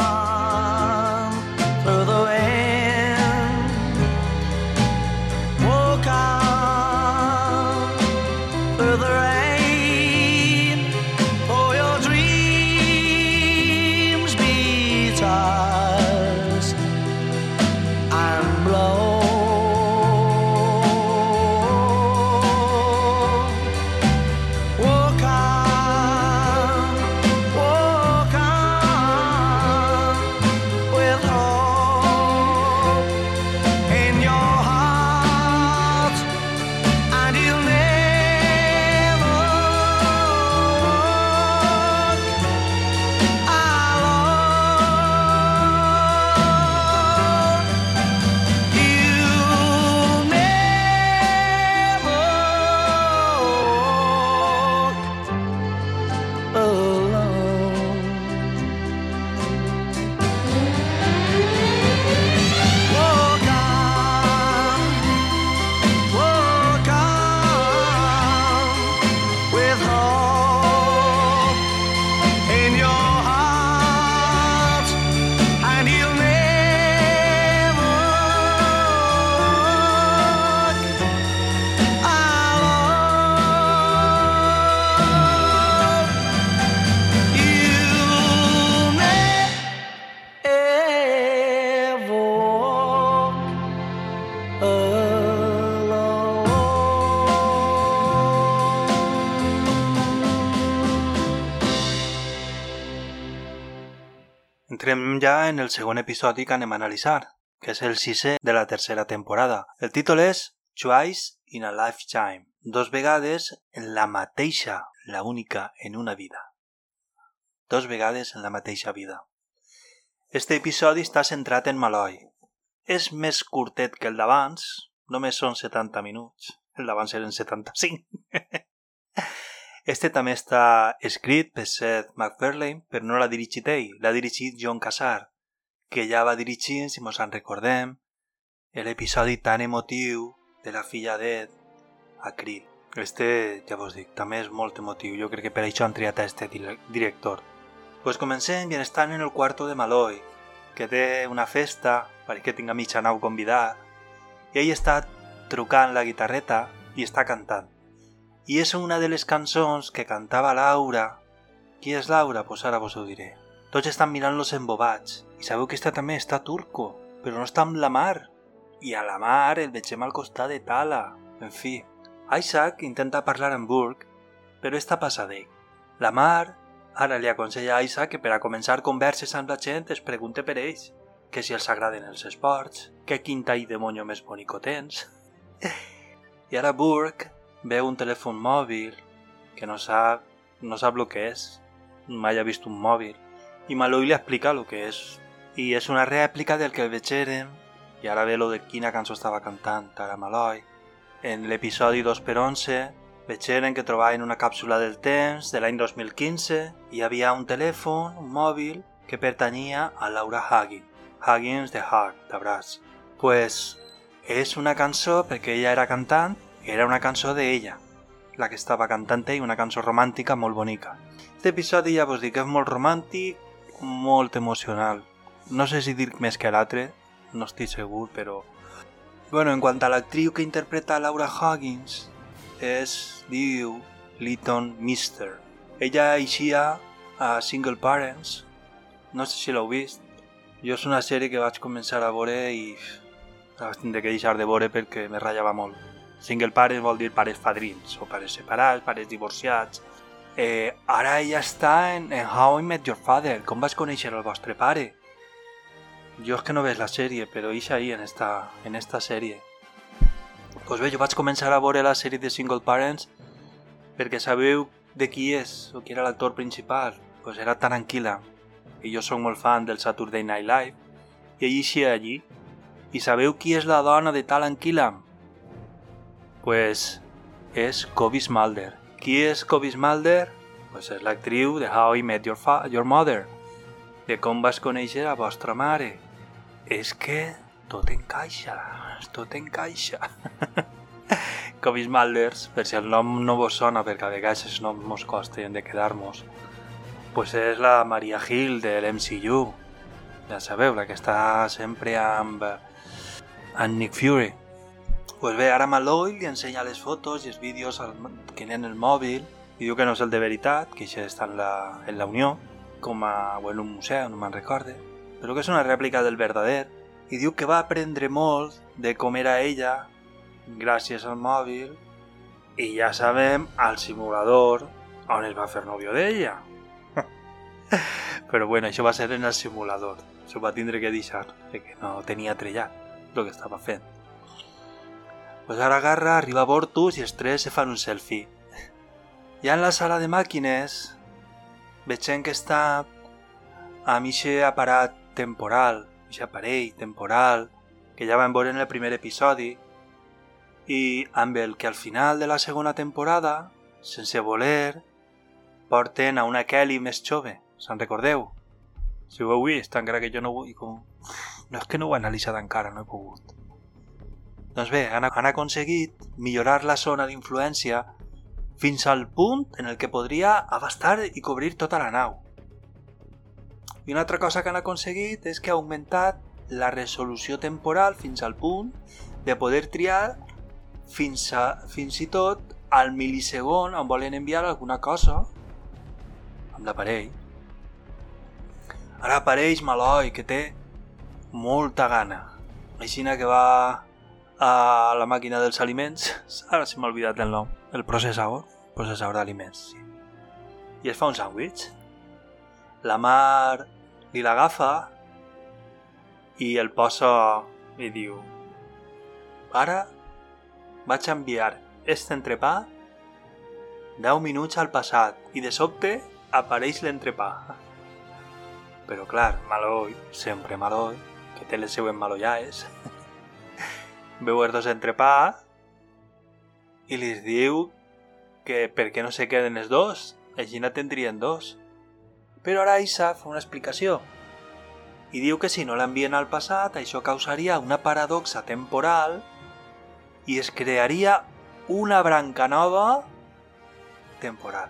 entrem ja en el segon episodi que anem a analitzar, que és el sisè de la tercera temporada. El títol és Twice in a Lifetime, dos vegades en la mateixa, la única en una vida. Dos vegades en la mateixa vida. Este episodi està centrat en Malloy. És més curtet que el d'abans, només són 70 minuts. El d'abans eren 75. [LAUGHS] Este també està escrit per Seth MacFarlane, però no l'ha dirigit ell, l'ha dirigit John Casar, que ja va dirigir, si mos en recordem, l'episodi tan emotiu de la filla d'Ed a Krill. Este, ja vos dic, també és molt emotiu. Jo crec que per això han triat a este director. Pues comencem i estan en el quarto de Maloi, que té una festa, perquè tinga mitja nau convidat, i ell està trucant la guitarreta i està cantant. I és una de les cançons que cantava Laura. Qui és Laura? Pues ara vos ho diré. Tots estan mirant-los embobats. I sabeu que esta també està turco, però no està amb la mar. I a la mar el vegem al costat de Tala. En fi, Isaac intenta parlar amb Burke, però està passadell. La mar ara li aconsella a Isaac que per a començar converses amb la gent es pregunte per ells, que si els agraden els esports, que quin tall de monyo més bonico tens. [LAUGHS] I ara Burke veu un telèfon mòbil que no sap, no sap el que és, mai ha vist un mòbil, i Maloi li explica el que és. I és una rèplica del que vegérem, i ara ve lo de quina cançó estava cantant ara Maloi. En l'episodi 2 per 11 vegeren que trobaven una càpsula del temps de l'any 2015 i hi havia un telèfon, un mòbil, que pertanyia a Laura Haggins, Haggins de Heart, de. Pues és una cançó perquè ella era cantant era una cançó d'ella, la que estava cantant ell, una cançó romàntica molt bonica. Aquest episodi ja vos dic és molt romàntic, molt emocional. No sé si dir més que l'altre, no estic segur, però... Bueno, en quant a l'actriu que interpreta Laura Huggins, és, diu, Lytton Mister. Ella eixia a Single Parents, no sé si l'heu vist. Jo és una sèrie que vaig començar a veure i la vaig tindre que deixar de veure perquè me ratllava molt. Single pares vol dir pares padrins, o pares separats, pares divorciats. Eh, ara ella està en, en How I Met Your Father. Com vas conèixer el vostre pare? Jo és que no ves la sèrie, però és ahí, en esta, en esta sèrie. Pues bé, jo vaig començar a veure la sèrie de Single Parents perquè sabeu de qui és, o qui era l'actor principal. Pues era Taranquila. I jo sóc molt fan del Saturday Night Live. I ell allí. I sabeu qui és la dona de Taranquila? Pues és Kobe Smalder. Qui és Kobe Smalder? Pues és l'actriu de How I Met Your, Your Mother, de com vas conèixer a vostra mare. És que tot encaixa, tot encaixa. [LAUGHS] Kobe Smulders, per si el nom no vos sona, perquè a vegades els noms mos costen de quedar-nos, pues és la Maria Hill de l'MCU. Ja sabeu, la que està sempre amb, amb Nick Fury. Pues bé, ara Malloy li ensenya les fotos i els vídeos que en el mòbil i diu que no és el de veritat, que això està en la, en la Unió, com a, o en un museu, no me'n recorde, però que és una rèplica del verdader, i diu que va aprendre molt de com era ella gràcies al mòbil i ja sabem al simulador on es va fer nòvio d'ella. [LAUGHS] però bueno, això va ser en el simulador. S'ho va tindre que deixar, perquè no tenia trellat el que estava fent. Pues ara agarra, arriba a Bortus i els tres se fan un selfie. Ja en la sala de màquines veiem que està amb aquest aparat temporal, aquest aparell temporal que ja vam veure en el primer episodi i amb el que al final de la segona temporada, sense voler, porten a una Kelly més jove, se'n recordeu? Si ho heu vist, encara que jo no ho... Com... [LAUGHS] No és que no ho he analitzat encara, no he pogut. Doncs bé, han, han aconseguit millorar la zona d'influència fins al punt en el que podria abastar i cobrir tota la nau. I una altra cosa que han aconseguit és que ha augmentat la resolució temporal fins al punt de poder triar fins, a, fins i tot al milisegon on volen enviar alguna cosa amb l'aparell. Ara apareix Maloi, que té molta gana. Així que va a la màquina dels aliments, ara se m'ha oblidat el nom, el processador, processador d'aliments, sí. I es fa un sàndwich. La Mar li l'agafa i el posa i diu ara vaig enviar este entrepà 10 minuts al passat i de sobte apareix l'entrepà. Però clar, Maloi, sempre Maloi, que té les seues maloiaes, veu els dos entrepà i li diu que per què no se queden els dos, així no tindrien dos. Però ara Isa fa una explicació i diu que si no l'envien al passat això causaria una paradoxa temporal i es crearia una branca nova temporal.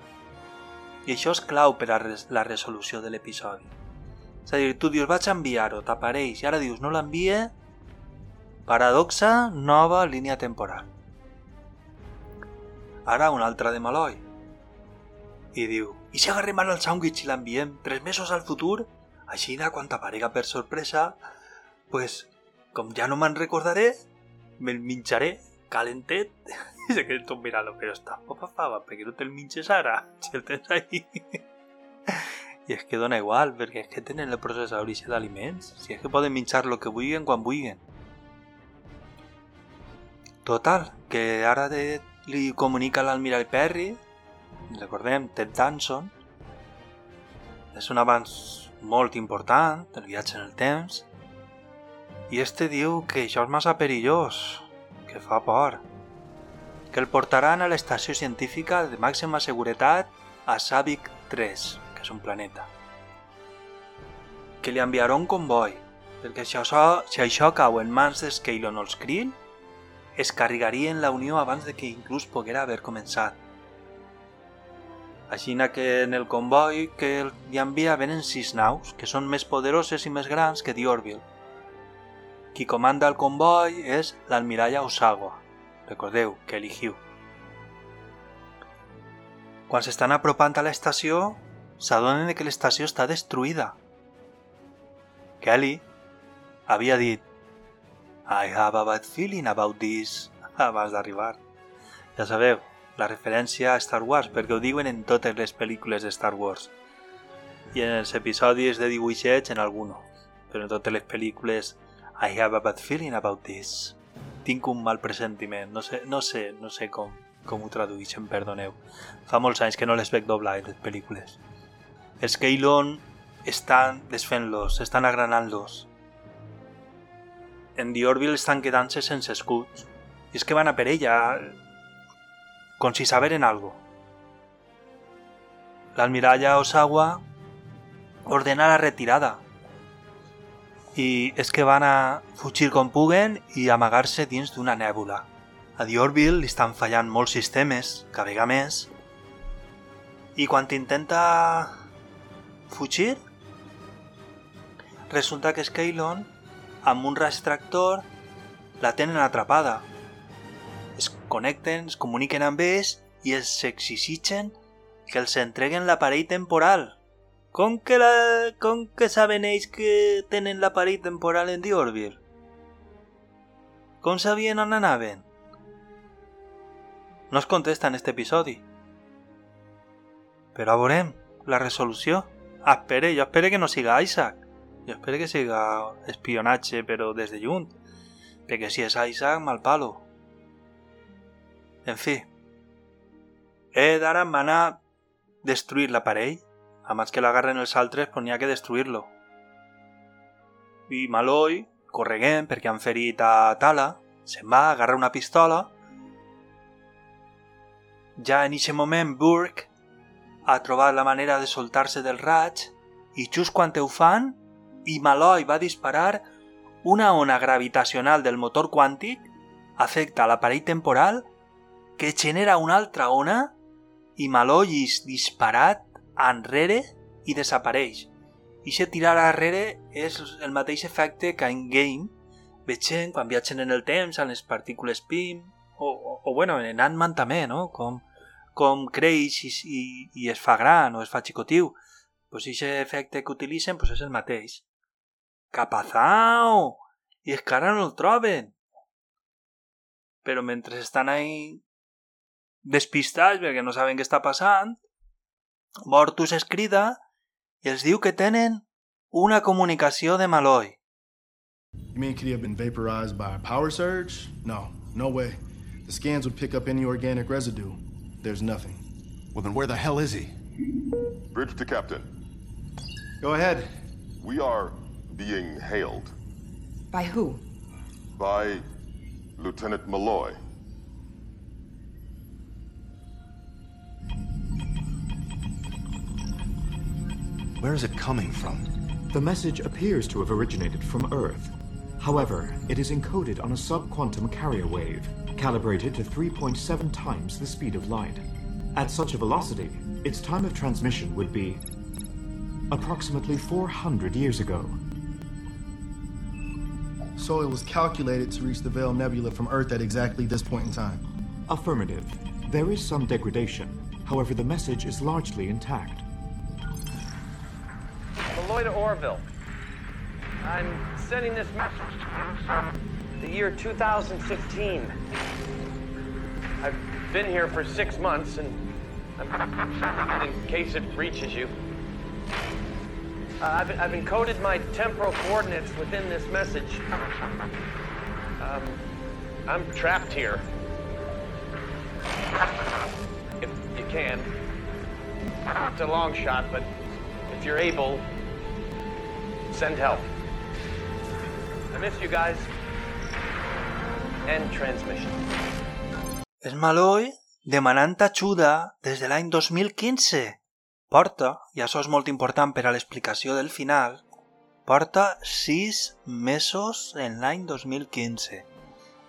I això és clau per a la resolució de l'episodi. És a dir, tu dius vaig enviar-ho, t'apareix, i ara dius no l'envie, paradoxa, nova línia temporal. Ara una altra de Maloi. I diu, i si agarrem ara el sàndwich i l'enviem tres mesos al futur? Així, quan t'aparega per sorpresa, pues, com ja no me'n recordaré, me'l menjaré calentet [LAUGHS] i se queden tot mirant però està popa fava, perquè no te'l menges ara? [LAUGHS] Si el tens ahí... [LAUGHS] I és que dona igual, perquè és que tenen el processador d'aliments. Si és que poden menjar el que vulguin quan vulguin. Total, que ara de, li comunica l'almirall Perry, recordem, Ted Danson, és un avanç molt important del viatge en el temps, i este diu que això és massa perillós, que fa por, que el portaran a l'estació científica de màxima seguretat a Savic 3, que és un planeta. Que li enviarà un comboi, perquè si això, si això cau en mans d'Scalon o els Krill, es carregarien la unió abans de que inclús poguera haver començat. Així que en el comboi que li envia venen sis naus, que són més poderoses i més grans que Diorville. Qui comanda el comboi és l'almiralla Osawa, recordeu, que eligiu. Quan s'estan apropant a l'estació, s'adonen que l'estació està destruïda. Kelly havia dit I have a bad feeling about this abans d'arribar. Ja sabeu, la referència a Star Wars, perquè ho diuen en totes les pel·lícules de Star Wars. I en els episodis de dibuixets en alguno. Però en totes les pel·lícules I have a bad feeling about this. Tinc un mal pressentiment. No sé, no sé, no sé com, com ho tradueixen, perdoneu. Fa molts anys que no les veig doblar, les pel·lícules. Els Keylon estan desfent-los, estan agranant-los en Diorville estan quedant-se sense escuts. I és que van a per ella, com si saberen algo. L'almiralla Osawa ordena la retirada. I és que van a fugir com puguen i amagar-se dins d'una nèbula. A Diorville li estan fallant molts sistemes, cada vegada més, i quan intenta fugir, resulta que Skeilon amb un restractor la tenen atrapada. Es connecten, es comuniquen amb ells i els exigixen que els entreguen l'aparell temporal. Com que, la... com que saben ells que tenen l'aparell temporal en Diorville? Com sabien on anaven? No es contesta en este episodi. Però veurem la resolució. Espere, jo espere que no siga Isaac. Jo espero que siga espionatge, però des de lluny, perquè si és Isaac, mal palo. En fi, he d'ara anar a destruir l'aparell, abans que l'agarren els altres, però n'hi ha que destruir-lo. I Maloi, correguent perquè han ferit a Tala, se'n va, agarra una pistola. Ja en aquest moment Burke ha trobat la manera de soltar-se del raig i just quan ho fan i Malloy va disparar, una ona gravitacional del motor quàntic afecta l'aparell temporal que genera una altra ona i Malloy és disparat enrere i desapareix. I se tirar arrere és el mateix efecte que en Game veiem quan viatgen en el temps, en les partícules PIM, o, o, o bueno, en Ant-Man també, no? Com, com creix i, i, i es fa gran o es fa xicotiu. Pues aquest efecte que utilitzen pues és el mateix. Capazao! I és que ara no el troben. Però mentre estan ahí despistats perquè no saben què està passant, Mortus es crida i els diu que tenen una comunicació de Malloy. You mean could he have been vaporized by a power surge? No, no way. The scans would pick up any organic residue. There's nothing. Well, then where the hell is he? Bridge to Captain. Go ahead. We are being hailed By who? by Lieutenant Malloy. Where is it coming from? The message appears to have originated from Earth. However, it is encoded on a subquantum carrier wave, calibrated to 3.7 times the speed of light. At such a velocity, its time of transmission would be approximately 400 years ago. So it was calculated to reach the Veil Nebula from Earth at exactly this point in time. Affirmative. There is some degradation. However, the message is largely intact. Malloy to Orville. I'm sending this message to the year 2015. I've been here for six months, and I'm, in case it reaches you, uh, I've, I've encoded my temporal coordinates within this message. Um, I'm trapped here. If you can. It's a long shot, but if you're able, send help. I miss you guys. End transmission. És Malloy demanant ajuda des de l'any 2015. Porta, i això és molt important per a l'explicació del final, porta 6 mesos en l'any 2015.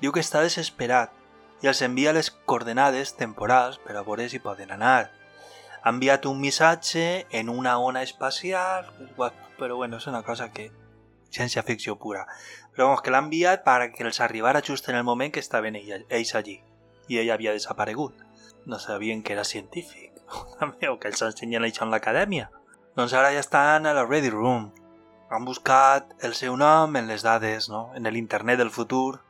Diu que està desesperat i els envia les coordenades temporals per a veure si poden anar. Ha enviat un missatge en una ona espacial, però bueno, és una cosa que... ciència-ficció pura. Però vamos, que l'ha enviat perquè els arribara just en el moment que estaven ell, ells allí. I ell havia desaparegut. No sabien que era científic. O que els ensenyen això en l'acadèmia. Doncs ara ja estan a la Ready Room. Han buscat el seu nom en les dades, no? en l'internet del futur,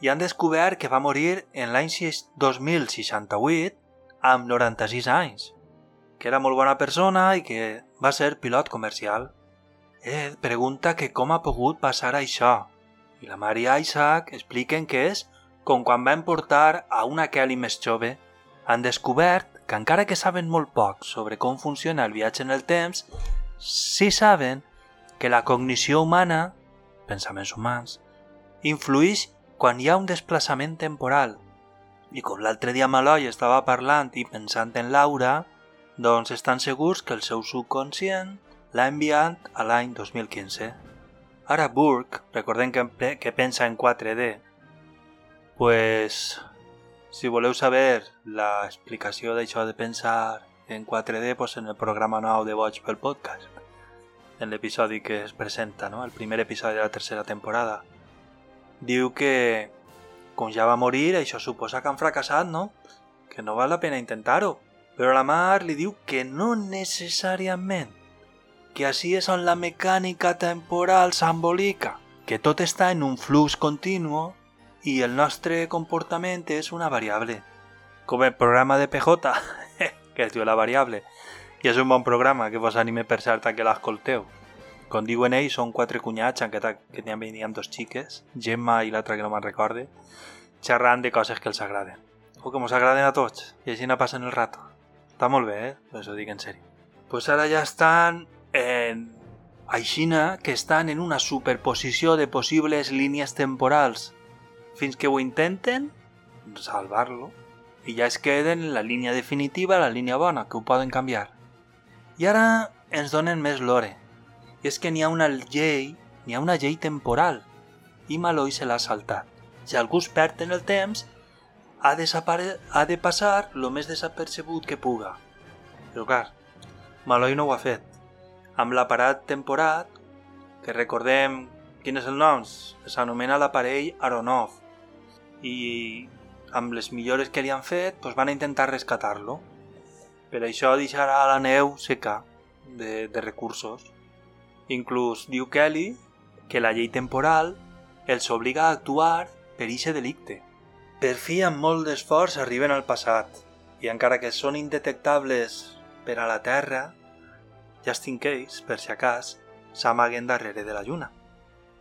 i han descobert que va morir en l'any 2068 amb 96 anys, que era molt bona persona i que va ser pilot comercial. Ed pregunta que com ha pogut passar això, i la Mary Isaac expliquen que és com quan van portar a una Kelly més jove, han descobert que encara que saben molt poc sobre com funciona el viatge en el temps, sí saben que la cognició humana, pensaments humans, influeix quan hi ha un desplaçament temporal. I com l'altre dia Maloi estava parlant i pensant en Laura, doncs estan segurs que el seu subconscient l'ha enviat a l'any 2015. Ara Burke, recordem que, que pensa en 4D, pues si voleu saber la explicació d'això de pensar en 4D, pues en el programa nou de Boig pel podcast, en l'episodi que es presenta, no? el primer episodi de la tercera temporada. Diu que, com ja va morir, això suposa que han fracassat, no? Que no val la pena intentar-ho. Però la Mar li diu que no necessàriament, que així és on la mecànica temporal s'embolica, que tot està en un flux continu i el nostre comportament és una variable. Com el programa de PJ, [LAUGHS] que es diu La Variable. I és un bon programa que vos anime per cert que l'escolteu. Com diuen ells, són quatre cunyats, encara que n'hi venien dos xiques, Gemma i l'altra que no me'n recorde, xerrant de coses que els agraden. O que ens agraden a tots, i així no passen el rato. Està molt bé, eh? Us ho dic en sèrio. Pues ara ja estan en... Aixina que estan en una superposició de possibles línies temporals fins que ho intenten salvar-lo i ja es queden en la línia definitiva, la línia bona, que ho poden canviar. I ara ens donen més lore. I és que n'hi ha una llei, n'hi ha una llei temporal, i Maloi se l'ha saltat. Si algú es perd en el temps, ha, ha de passar lo més desapercebut que puga. Però clar, Maloi no ho ha fet. Amb l'aparat temporat, que recordem quin és el nom, s'anomena l'aparell Aronov, i amb les millores que li han fet doncs van intentar rescatar-lo. Per això deixarà la neu seca de, de recursos. Inclús diu Kelly que la llei temporal els obliga a actuar per ixe delicte. Per fi, amb molt d'esforç, arriben al passat, i encara que són indetectables per a la Terra, just in case, per si acas, s'amaguen darrere de la lluna.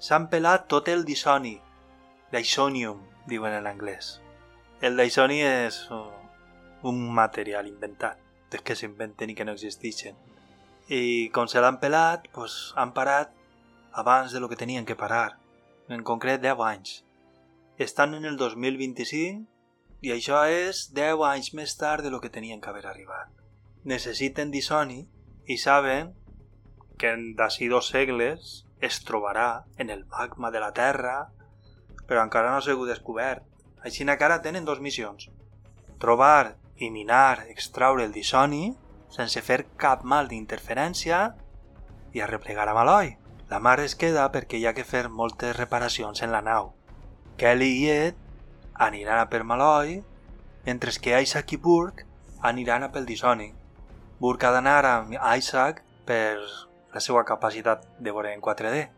S'han pelat tot el disoni, Dysonium, diuen en anglès. El Dysoni és un material inventat, des que s'inventen i que no existeixen. I com se l'han pelat, pues, han parat abans de lo que tenien que parar, en concret 10 anys. Estan en el 2025 i això és 10 anys més tard de lo que tenien que haver arribat. Necessiten disoni i saben que d'ací dos segles es trobarà en el magma de la Terra, però encara no ha sigut descobert. Així encara tenen dos missions. Trobar i minar, extraure el disoni sense fer cap mal d'interferència i arreplegar a Maloi. La mar es queda perquè hi ha que fer moltes reparacions en la nau. Kelly i Ed aniran a per Maloi, mentre que Isaac i Burke aniran a pel Disoni. Burke ha d'anar amb Isaac per la seva capacitat de veure en 4D.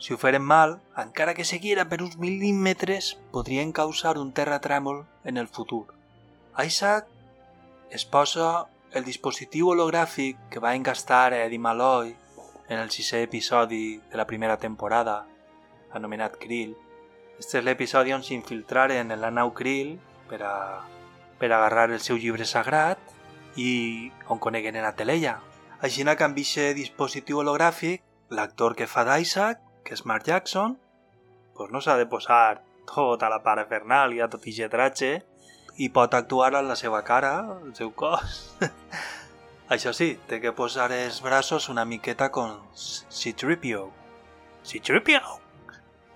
Si ho feren mal, encara que seguira per uns mil·límetres, podrien causar un terratrèmol en el futur. Isaac es posa el dispositiu hologràfic que va engastar Eddie Malloy en el sisè episodi de la primera temporada, anomenat Krill. Este és l'episodi on s'infiltraren en la nau Krill per a, per a agarrar el seu llibre sagrat i on coneguen a Teleia. Així que amb aquest dispositiu hologràfic, l'actor que fa d'Isaac, que és Mark Jackson, pues no s'ha de posar tota la parafernàlia, tot i getratge, i pot actuar amb la seva cara, el seu cos. [LAUGHS] Això sí, té que posar els braços una miqueta con C-3PO. C-3PO!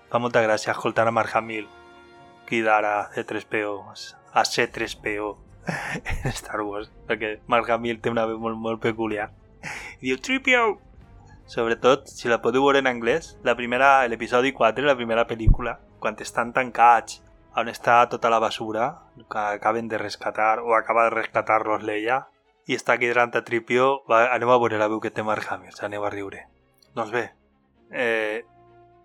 Fa molta gràcia escoltar a Mark Hamill cridar a C-3PO, a C-3PO [LAUGHS] en Star Wars, perquè Mark Hamill té una veu molt, molt peculiar. I diu 3PO! Sobretot, si la podeu veure en anglès, la primera, l'episodi 4, la primera pel·lícula, quan estan tancats on està tota la basura que acaben de rescatar o acaba de rescatar-los l'ella i està aquí davant a Tripio va, anem a veure la veu que té Mark Hamill aneu a riure. Doncs bé eh,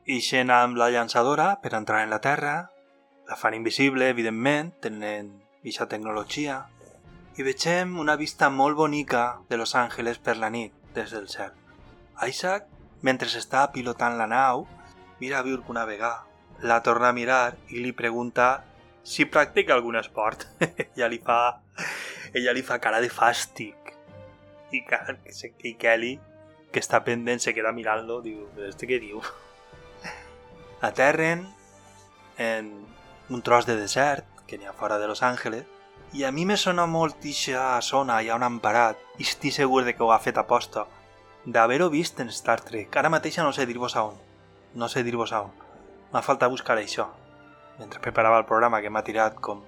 ixen amb la llançadora per entrar en la Terra la fan invisible, evidentment tenen aquesta tecnologia i vegem una vista molt bonica de Los Angeles per la nit des del cel Isaac, mentre està pilotant la nau, mira Burke una vegada la torna a mirar i li pregunta si practica algun esport. [LAUGHS] ella li fa ella li fa cara de fàstic. I, i Kelly, que està pendent, se queda mirant-lo, diu, este què diu? [LAUGHS] Aterren en un tros de desert que n'hi ha fora de Los Angeles i a mi me sona molt ixa zona ja on han parat i estic segur de que ho ha fet aposta d'haver-ho vist en Star Trek. Ara mateix no sé dir-vos a on. No sé dir-vos a on M'ha faltat buscar això, mentre preparava el programa que m'ha tirat com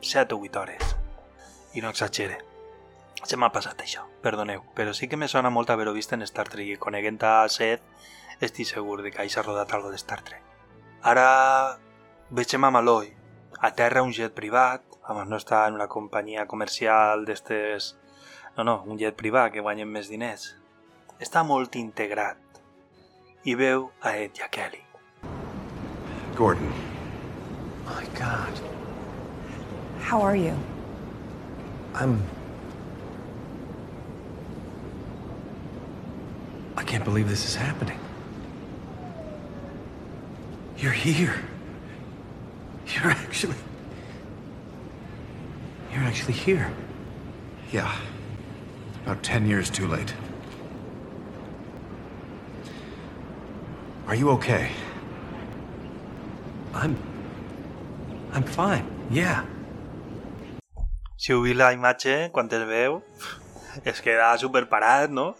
7 o 8 hores. I no exagere. Se m'ha passat això, perdoneu, però sí que me sona molt haver-ho vist en Star Trek i coneguent a Seth estic segur de que s'ha rodat algo de Star Trek. Ara vegem a Maloi, a terra un jet privat, home, no està en una companyia comercial d'estes... No, no, un jet privat que guanyen més diners. Està molt integrat i veu a Ed i a Kelly. Gordon. My God. How are you? I'm. I can't believe this is happening. You're here. You're actually. You're actually here. Yeah. About ten years too late. Are you okay? I'm. I'm fine, yeah. Si heu vist la imatge, quan es veu, es queda super parat, no?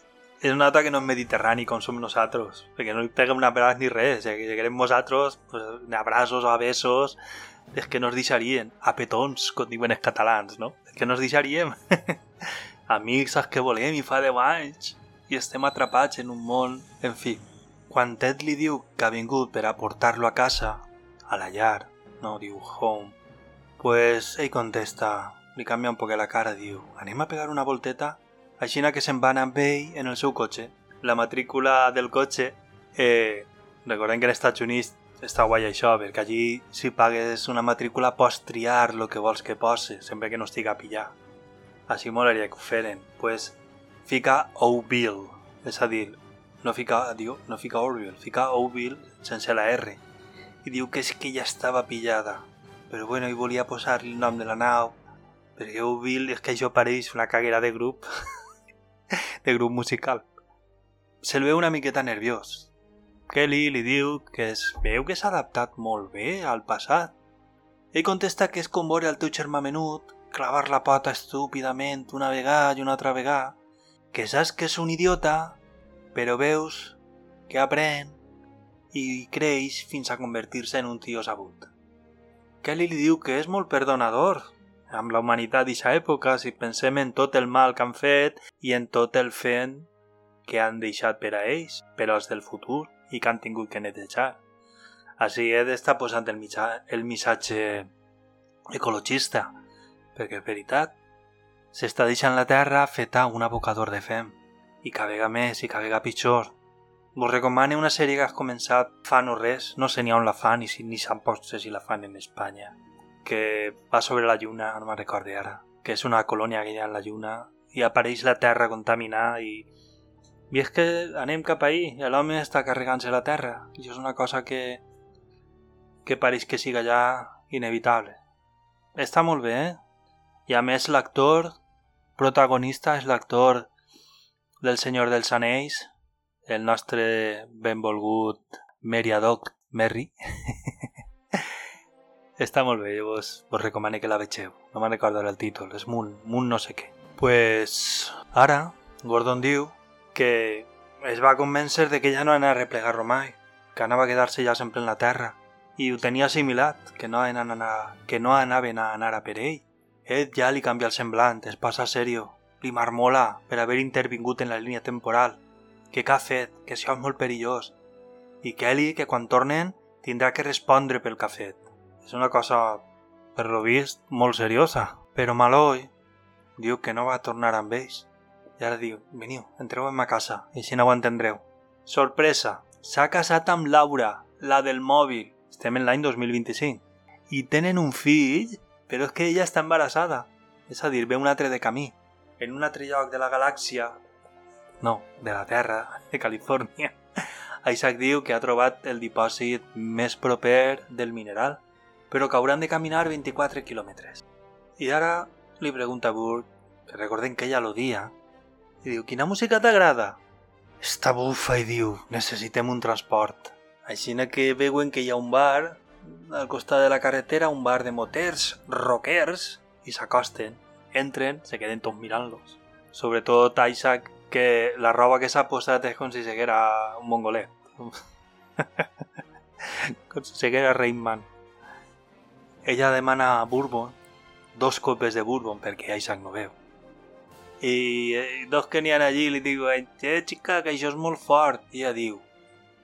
És una nota que no és mediterrani com som nosaltres, perquè no li peguem un abraç ni res, ja que si querem nosaltres, pues, ni abraços o a besos, és que no es deixarien, a petons, com diuen els catalans, no? És que no es deixaríem. [LAUGHS] Amics, els que volem, i fa 10 anys, i estem atrapats en un món, en fi. Quan Ted li diu que ha vingut per a portar-lo a casa, a la llar, no diu home, pues ell contesta, li canvia un poc la cara, diu, anem a pegar una volteta? Així que se'n van amb ell en el seu cotxe. La matrícula del cotxe, eh, recordem que als Estats Units està guai això, perquè allí si pagues una matrícula pots triar el que vols que posi, sempre que no estigui a pillar. Així molaria que ho feren. pues, fica O'Bill, és a dir, no fica, diu, no fica Orville, fica Ouville sense la R. I diu que és que ja estava pillada. Però bueno, i volia posar-li el nom de la nau, perquè Ouville és que això pareix una caguera de grup, [LAUGHS] de grup musical. Se'l veu una miqueta nerviós. Kelly li diu que es veu que s'ha adaptat molt bé al passat. Ell contesta que és com veure el teu germà menut clavar la pota estúpidament una vegada i una altra vegada, que saps que és un idiota, però veus que aprèn i creix fins a convertir-se en un tio sabut. Kelly li diu que és molt perdonador amb la humanitat d'aquesta època si pensem en tot el mal que han fet i en tot el fent que han deixat per a ells, per als del futur i que han tingut que netejar. Així he d'estar posant el, mitjà, el missatge ecologista, perquè és veritat, s'està deixant la terra feta un abocador de fem, i cada vegada més i cada vegada pitjor. Vos recomano una sèrie que has començat fa no res, no sé ni on la fan ni, si, ni sap potser si la fan en Espanya, que va sobre la lluna, no me'n recordo ara, que és una colònia que hi ha en la lluna i apareix la terra contaminada i i és que anem cap ahí, i l'home està carregant-se la terra. I és una cosa que, que pareix que siga ja inevitable. Està molt bé, eh? I a més l'actor protagonista és l'actor del Senyor dels Anells, el nostre benvolgut Meriadoc Merry. [LAUGHS] Està molt bé, jo vos, vos recomano que la vegeu. No me'n recordo el títol, és Moon, Moon no sé què. Pues ara Gordon diu que es va convèncer de que ja no anava a replegar-lo mai, que anava a quedar-se ja sempre en la terra, i ho tenia assimilat, que no, anar, que no anaven a anar a per ell. Ed ja li canvia el semblant, es passa serio, li marmola per haver intervingut en la línia temporal, que què ha fet, que això és molt perillós, i Kelly que quan tornen tindrà que respondre pel que ha fet. És una cosa, per lo vist, molt seriosa, però Maloi diu que no va tornar amb ells. I ara diu, veniu, entreu en ma casa, i així no ho entendreu. Sorpresa, s'ha casat amb Laura, la del mòbil. Estem en l'any 2025. I tenen un fill, però és que ella està embarassada. És a dir, ve un altre de camí. En un altre lloc de la galàxia... No, de la Terra, de Califòrnia. [LAUGHS] Isaac diu que ha trobat el dipòsit més proper del mineral, però que hauran de caminar 24 quilòmetres. I ara li pregunta a Burke, que recordem que ella l'odia, i diu, quina música t'agrada? Està bufa i diu, necessitem un transport. Així que veuen que hi ha un bar al costat de la carretera, un bar de moters, rockers, i s'acosten, entren, se queden tots mirant-los. Sobretot Isaac, que la roba que s'ha posat és com si seguera un mongolet. [LAUGHS] com si seguera Rainman. Ella demana bourbon, dos copes de bourbon perquè Isaac no veu. I eh, dos que n'hi ha allí li diu eh, xica, que això és molt fort. I ella diu,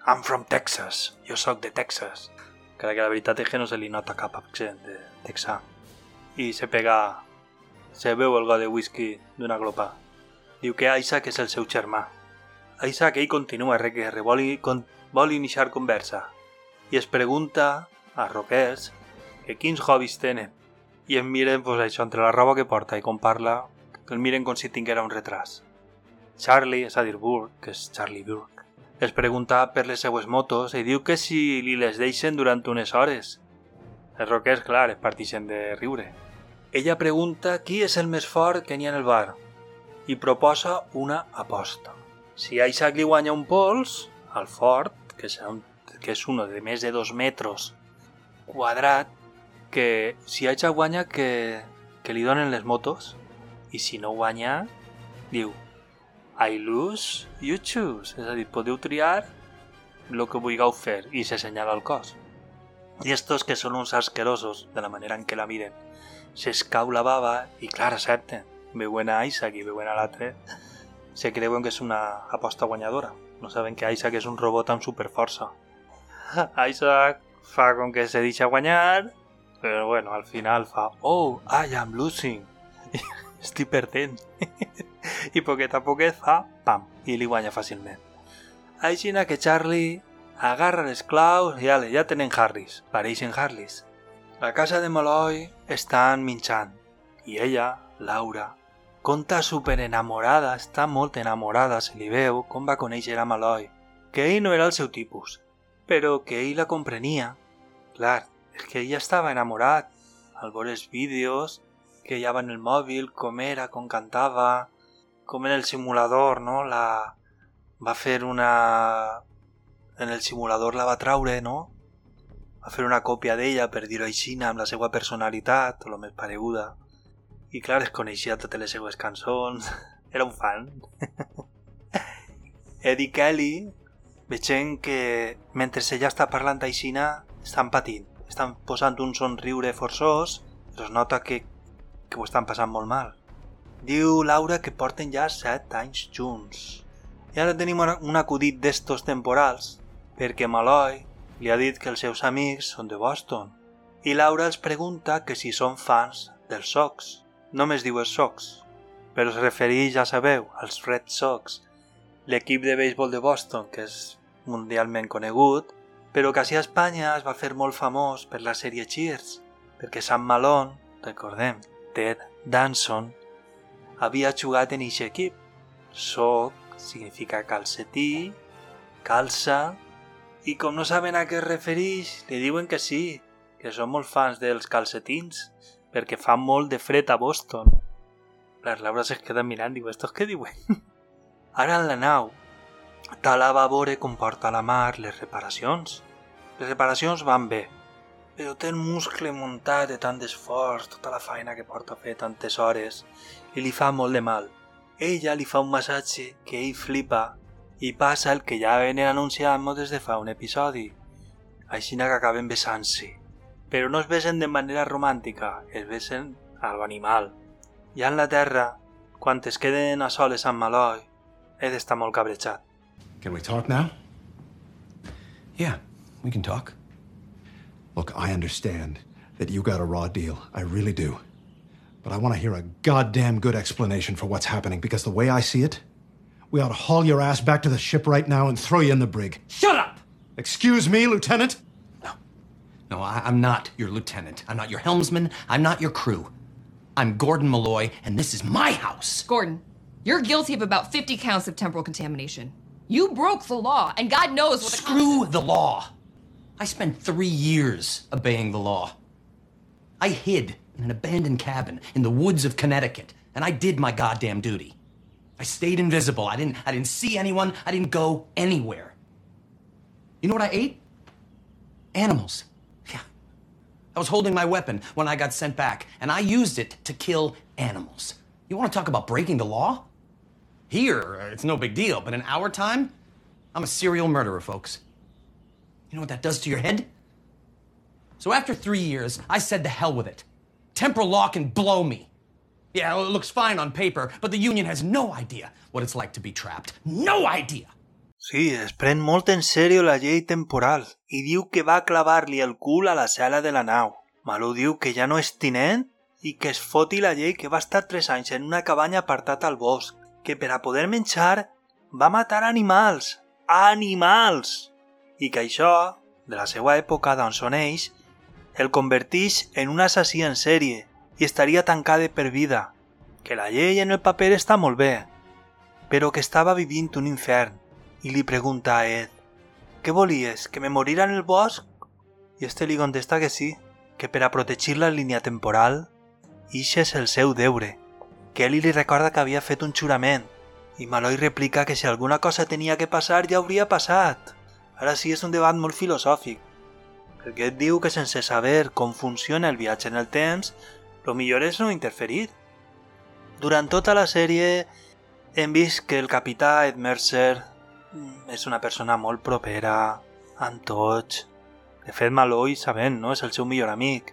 I'm from Texas, jo sóc de Texas. Encara que la veritat és que no se li nota de texà. I se pega... Se veu el got de whisky d'una glopa. Diu que Isaac és el seu germà. Isaac, ell continua requerre, vol, con, vol iniciar conversa. I es pregunta a Roquers que quins hobbies tenen. I em miren, pues, això, entre la roba que porta i com parla, que el miren com si tinguera un retras. Charlie, és a dir, Burke, que és Charlie Burke, es pregunta per les seues motos i diu que si li les deixen durant unes hores. Els roquers, clar, es partixen de riure. Ella pregunta qui és el més fort que n'hi ha en el bar i proposa una aposta. Si Isaac li guanya un pols, al fort, que és, un, que és uno de més de dos metres quadrat, que si Isaac guanya que, que li donen les motos i si no guanya, diu I lose, you choose. És a dir, podeu triar el que vulgueu fer i s'assenyala el cos. I estos que són uns asquerosos de la manera en què la miren, s'escau la bava i clar, accepten. Veuen a Isaac i veuen a l'altre, se creuen que és una aposta guanyadora. No saben que Isaac és un robot amb superforça. [LAUGHS] Isaac fa com que se deixa guanyar, però bueno, al final fa Oh, I am losing. [LAUGHS] Estic perdent. I [LAUGHS] poquet a poquet fa pam, i li guanya fàcilment. Així que Charlie agarra les claus i ale, ja tenen Harris, pareixen Harleys. A casa de Malloy estan minxant i ella, Laura, conta super enamorada, està molt enamorada, se li veu com va conèixer a Malloy, que ell no era el seu tipus, però que ell la comprenia. Clar, és que ella estava enamorat al veure els vídeos que hi havia en el mòbil, com era, com cantava, com en el simulador, no? La... Va fer una... En el simulador la va traure, no? Va fer una còpia d'ella, per dir-ho així, amb la seva personalitat, o la més pareguda. I clar, es coneixia totes les seues cançons. [LAUGHS] Era un fan. [LAUGHS] Eddie Kelly, veient que mentre ella està parlant aixina, estan patint. Estan posant un somriure forçós, però es nota que, que ho estan passant molt mal. Diu Laura que porten ja set anys junts. I ara tenim un acudit d'estos temporals, perquè Malloy li ha dit que els seus amics són de Boston. I Laura els pregunta que si són fans dels Sox. Només diu els Sox, però es refereix, ja sabeu, als Red Sox, l'equip de béisbol de Boston, que és mundialment conegut, però que a Espanya es va fer molt famós per la sèrie Cheers, perquè Sam Malone, recordem, Ted Danson, havia jugat en aquest equip. Soc significa calcetí, calça, i com no saben a què es refereix, li diuen que sí, que són molt fans dels calcetins, perquè fa molt de fred a Boston. La Laura es queda mirant, diu, estos què diuen? [LAUGHS] Ara en la nau, Tala va veure com porta la mar les reparacions. Les reparacions van bé, però té el muscle muntat de tant d'esforç, tota la feina que porta a fer tantes hores, i li fa molt de mal. Ella li fa un massatge que ell flipa i passa el que ja venen anunciant des de fa un episodi. Així que acaben besant-se. Però no es besen de manera romàntica, es besen a l'animal. Ja en la terra, quan es queden a soles amb Maloi, he d'estar molt cabrejat. Can we talk now? Yeah, we can talk. Look, I understand that you got a raw deal. I really do. But I want to hear a goddamn good explanation for what's happening because the way I see it, we ought to haul your ass back to the ship right now and throw you in the brig. Shut up! Excuse me, Lieutenant? No, I, I'm not your lieutenant. I'm not your helmsman. I'm not your crew. I'm Gordon Malloy, and this is my house. Gordon, you're guilty of about 50 counts of temporal contamination. You broke the law, and God knows what the Screw the law. I spent three years obeying the law. I hid in an abandoned cabin in the woods of Connecticut, and I did my goddamn duty. I stayed invisible. I didn't I didn't see anyone. I didn't go anywhere. You know what I ate? Animals. Yeah. I was holding my weapon when I got sent back, and I used it to kill animals. You want to talk about breaking the law? Here, uh, it's no big deal, but in our time, I'm a serial murderer, folks. You know what that does to your head? So after three years, I said to hell with it. Temporal law can blow me. Yeah, well, it looks fine on paper, but the Union has no idea what it's like to be trapped. No idea! Sí, es pren molt en sèrio la llei temporal i diu que va clavar-li el cul a la cel·la de la nau. Malú diu que ja no és tinent i que es foti la llei que va estar tres anys en una cabanya apartat al bosc, que per a poder menjar va matar animals. Animals! I que això, de la seva època d'on són ells, el converteix en un assassí en sèrie i estaria tancada per vida. Que la llei en el paper està molt bé, però que estava vivint un infern i li pregunta a Ed «Què volies? Que me morira en el bosc?» I este li contesta que sí, que per a protegir la línia temporal, ixe és el seu deure, que ell li recorda que havia fet un jurament, i Maloi replica que si alguna cosa tenia que passar ja hauria passat. Ara sí és un debat molt filosòfic, perquè et diu que sense saber com funciona el viatge en el temps, lo millor és no interferir. Durant tota la sèrie hem vist que el capità Ed Mercer és una persona molt propera, amb tots. De fet, Maloi, sabent, no? És el seu millor amic.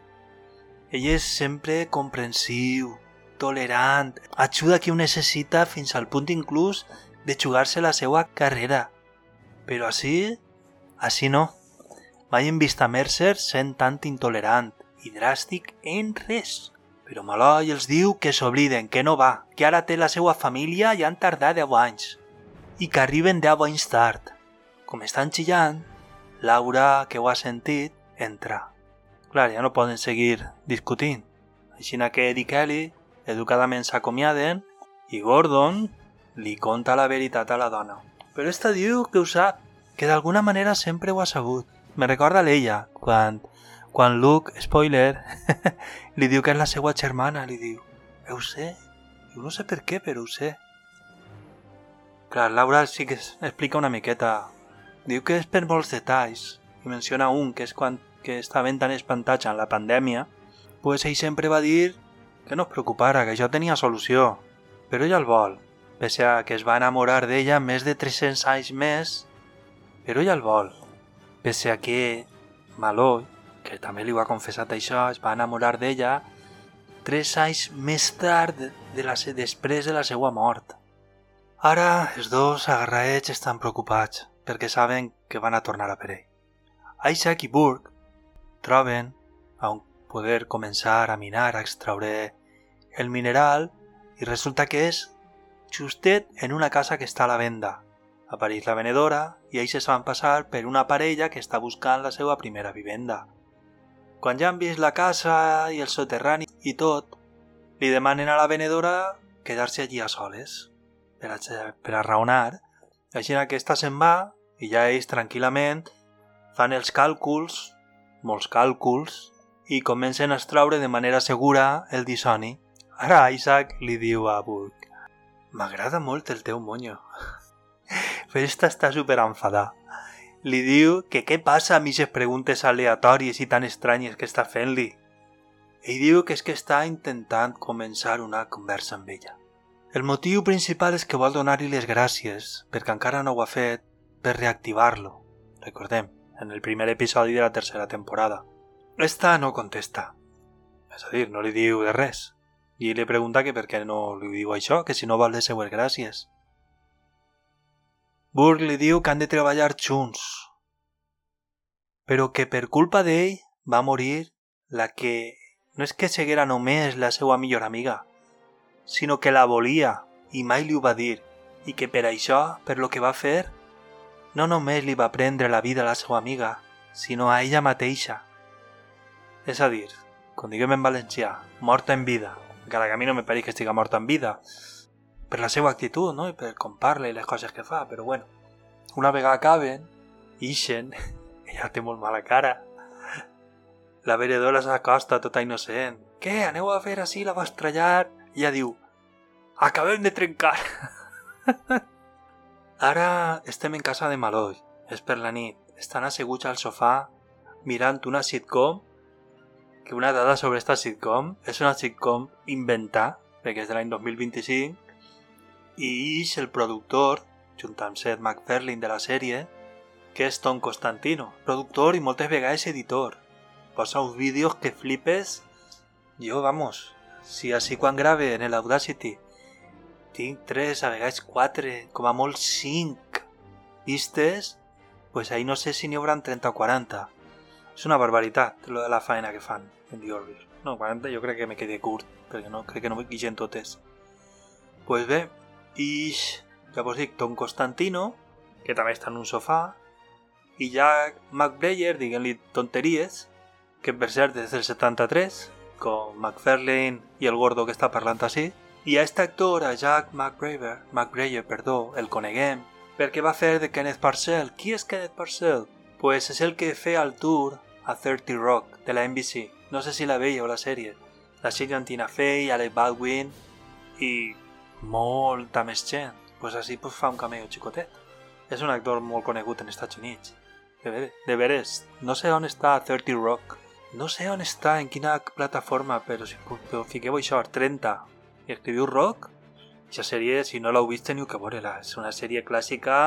Ell és sempre comprensiu, tolerant, ajuda qui ho necessita fins al punt inclús de jugar-se la seva carrera. Però així, així no. Mai hem vist a Mercer sent tan intolerant i dràstic en res. Però Maloi els diu que s'obliden, que no va, que ara té la seva família i han tardat 10 anys i que arriben 10 anys tard. Com estan xillant, Laura, que ho ha sentit, entra. Clar, ja no poden seguir discutint. Així que Ed i Kelly educadament s'acomiaden I Gordon li conta la veritat a la dona. Però esta diu que ho sap, que d'alguna manera sempre ho ha sabut. Me recorda l'ella, quan, quan Luke, spoiler, [LAUGHS] li diu que és la seva germana, li diu, ho sé, jo no sé per què, però ho sé. Clar, Laura sí que explica una miqueta. Diu que és per molts detalls, i menciona un, que és quan que estaven tan espantats en la pandèmia, pues ell sempre va dir que no es preocupara, que això tenia solució. Però ella el vol, pese a que es va enamorar d'ella més de 300 anys més, però ella el vol, pese a que Maloi, que també li ho ha confessat això, es va enamorar d'ella tres anys més tard de la, després de la seva mort. Ara els dos agarraets estan preocupats perquè saben que van a tornar a per ell. Isaac i Burke troben on poder començar a minar, a extraure el mineral i resulta que és justet en una casa que està a la venda. Apareix la venedora i ells es van passar per una parella que està buscant la seva primera vivenda. Quan ja han vist la casa i el soterrani i tot, li demanen a la venedora quedar-se allí a soles per a, per a raonar. Així aquesta se'n va i ja ells tranquil·lament fan els càlculs, molts càlculs, i comencen a extraure de manera segura el disoni. Ara Isaac li diu a Burke M'agrada molt el teu monyo. [LAUGHS] Però està super enfadada. Li diu que què passa amb aquestes preguntes aleatòries i tan estranyes que està fent-li. Ell diu que és que està intentant començar una conversa amb ella. El motiu principal és que vol donar-li les gràcies, perquè encara no ho ha fet, per reactivar-lo. Recordem, en el primer episodi de la tercera temporada. Esta no contesta. És a dir, no li diu de res. I li pregunta que per què no li diu això, que si no vol les seues gràcies. Burke li diu que han de treballar junts, però que per culpa d'ell va morir la que no és que seguera només la seva millor amiga, sinó que la volia i mai li ho va dir, i que per això, per lo que va fer, no només li va prendre la vida a la seva amiga, sinó a ella mateixa. És a dir, com diguem en valencià, morta en vida, encara que a mi no me pareix que estiga morta en vida, per la seva actitud, no? I per com parla i les coses que fa, però bueno. Una vegada acaben, ixen, [LAUGHS] ella té molt mala cara. La veredora s'acosta tota innocent. Què, aneu a fer així la vostra llar? I ella diu, acabem de trencar. [LAUGHS] Ara estem en casa de Maloi, és per la nit. Estan asseguts al sofà mirant una sitcom que una dada sobre esta sitcom és una sitcom inventada, perquè és de l'any 2025, i ix el productor, junt amb MacFarlane de la sèrie, que és Tom Constantino, productor i moltes vegades editor. Posa uns vídeos que flipes. Jo, vamos, si així quan grave en l'Audacity tinc 3, a vegades 4, com a molt 5 vistes, pues ahí no sé si n'hi hauran 30 o 40. És una barbaritat, lo de la faena que fan en The Orville. No, 40 jo crec que me quedé curt, perquè no crec que no guixen totes. Pues bé, i llavors dic Tom Constantino, que també està en un sofà, i Jack McBrayer, diguem-li tonteries, que per cert és del 73, com McFarlane i el gordo que està parlant així, i a aquest actor, a Jack McBrayer, McBrayer perdó, el coneguem, perquè va fer de Kenneth Parcell. Qui és Kenneth Parcell? Pues és el que feia el tour a 30 Rock de la NBC. No sé si la la sèrie. La sèrie amb Tina Fey, Alec Baldwin i molta més gent. Pues així pues, fa un cameo xicotet. És un actor molt conegut en Estats Units. De, ver de veres, no sé on està 30 Rock. No sé on està, en quina plataforma, però si però fiqueu això, 30, i escriviu Rock, aquesta sèrie, si no l'heu vist, teniu que veure-la. És una sèrie clàssica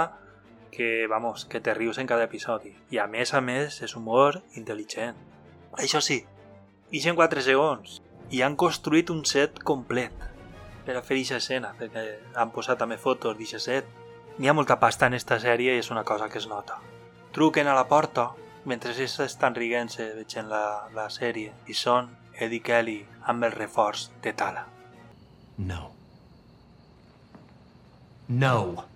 que, vamos, que te rius en cada episodi. I a més a més, és humor intel·ligent. Això sí, ixen 4 segons i han construït un set complet per a fer aquesta escena, perquè han posat també fotos d'aquest set. N'hi ha molta pasta en esta sèrie i és una cosa que es nota. Truquen a la porta mentre ells estan riguent-se veient la, la sèrie i són Eddie Kelly amb el reforç de Tala. No. No.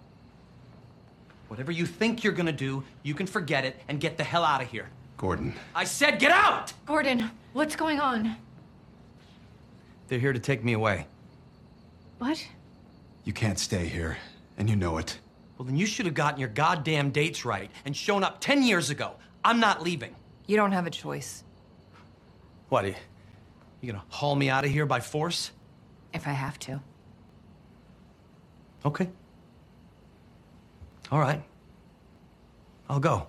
Whatever you think you're gonna do, you can forget it and get the hell out of here. Gordon. I said get out! Gordon, what's going on? They're here to take me away. What? You can't stay here, and you know it. Well, then you should have gotten your goddamn dates right and shown up 10 years ago. I'm not leaving. You don't have a choice. What, you, you gonna haul me out of here by force? If I have to. Okay. All right. I'll go.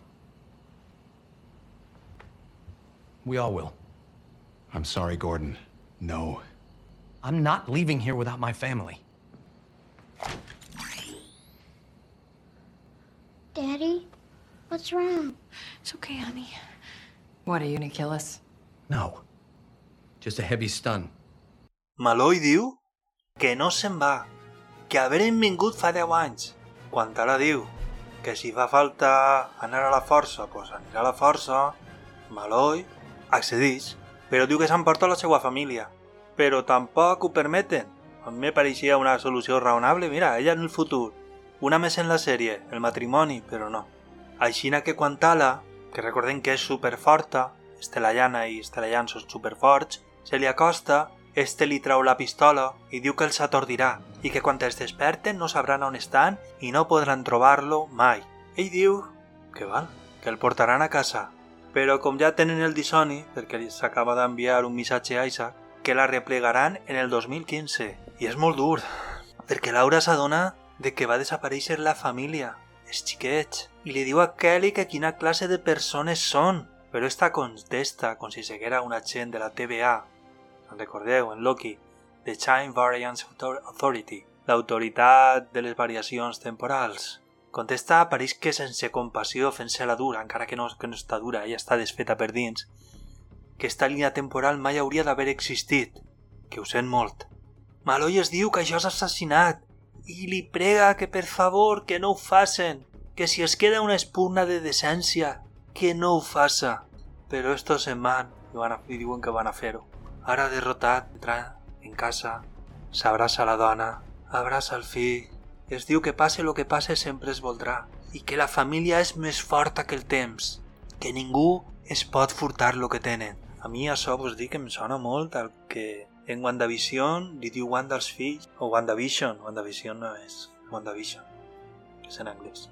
We all will. I'm sorry, Gordon. No. I'm not leaving here without my family. Daddy, what's wrong? It's okay, honey. What, are you gonna kill us? No. Just a heavy stun. Malloy diu que no se'n va, que haurem vingut fa 10 anys. Quan ara diu que si fa falta anar a la força, doncs pues anirà a la força, Malloy accedeix, però diu que s'emporta la seva família. Però tampoc ho permeten. A mi me pareixia una solució raonable. Mira, ella en el futur. Una més en la sèrie, el matrimoni, però no. Aixina que quan Tala, que recordem que és superforta, Estelayana i Estelayan són superforts, se li acosta, este li treu la pistola i diu que els atordirà i que quan es desperten no sabran on estan i no podran trobar-lo mai. Ell diu que val, que el portaran a casa, però com ja tenen el dissoni, perquè s'acaba d'enviar un missatge a Isaac, que la replegaran en el 2015. I és molt dur, perquè Laura s'adona de que va desaparèixer la família, els xiquets, i li diu a Kelly que quina classe de persones són, però esta contesta com si seguera un agent de la TVA. En recordeu, en Loki, The Time Variance Authority, l'autoritat de les variacions temporals. Contesta pareix que sense compassió fent-se la dura, encara que no, que no està dura, ella està desfeta per dins, que esta línia temporal mai hauria d'haver existit, que ho sent molt. Malloy es diu que això és assassinat i li prega que per favor que no ho facen, que si es queda una espurna de decència, que no ho faça. Però estos se'n van i, van a, i diuen que van a fer-ho. Ara derrotat, entra en casa, s'abraça la dona, abraça el fill, es diu que passe el que passe sempre es voldrà i que la família és més forta que el temps, que ningú es pot furtar lo que tenen. A mi això vos dic que em sona molt al que en WandaVision li diu Wanda als fills, o WandaVision, WandaVision no és WandaVision, és en anglès.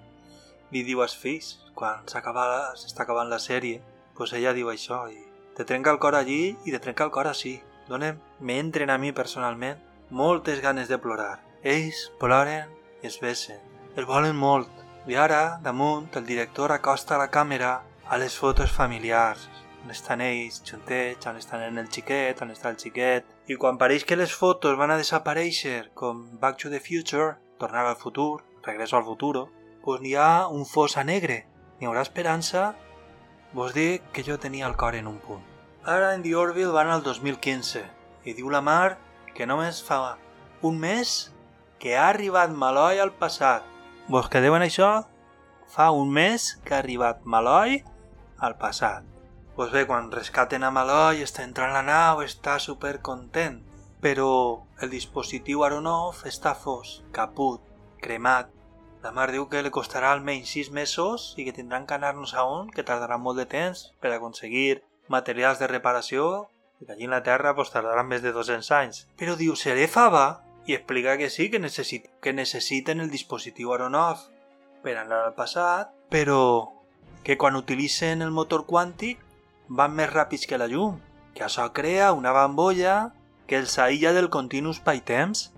Li diu als fills, quan s'està acabant la sèrie, pues ella diu això i te trenca el cor allí i te trenca el cor així. Donem, m'entren a mi personalment moltes ganes de plorar. Ells ploren i es besen. El volen molt. I ara, damunt, el director acosta la càmera a les fotos familiars, on estan ells juntets, on estan en el xiquet, on està el xiquet, i quan pareix que les fotos van a desaparèixer, com Back to the Future, Tornar al futur, Regreso al futuro, pues n'hi ha un fosa negre, n'hi haurà esperança, vos dic que jo tenia el cor en un punt. Ara en The Orville van al 2015, i diu la Mar que només fa un mes que ha arribat Maloi al passat. Vos quedeu en això? Fa un mes que ha arribat Maloi al passat. Pues bé, quan rescaten a Maloi, està entrant la nau, està super content. Però el dispositiu Aronov està fos, caput, cremat. La mar diu que li costarà almenys 6 mesos i que tindran que anar-nos a on, que tardarà molt de temps per aconseguir materials de reparació i allí en la Terra pues, tardaran més de 200 anys. Però diu, seré fava? I explica que sí, que, necessit que necessiten el dispositiu Aronov per anar al passat, però que quan utilitzen el motor quàntic van més ràpids que la llum, que això crea una bambolla que els aïlla del continu espai-temps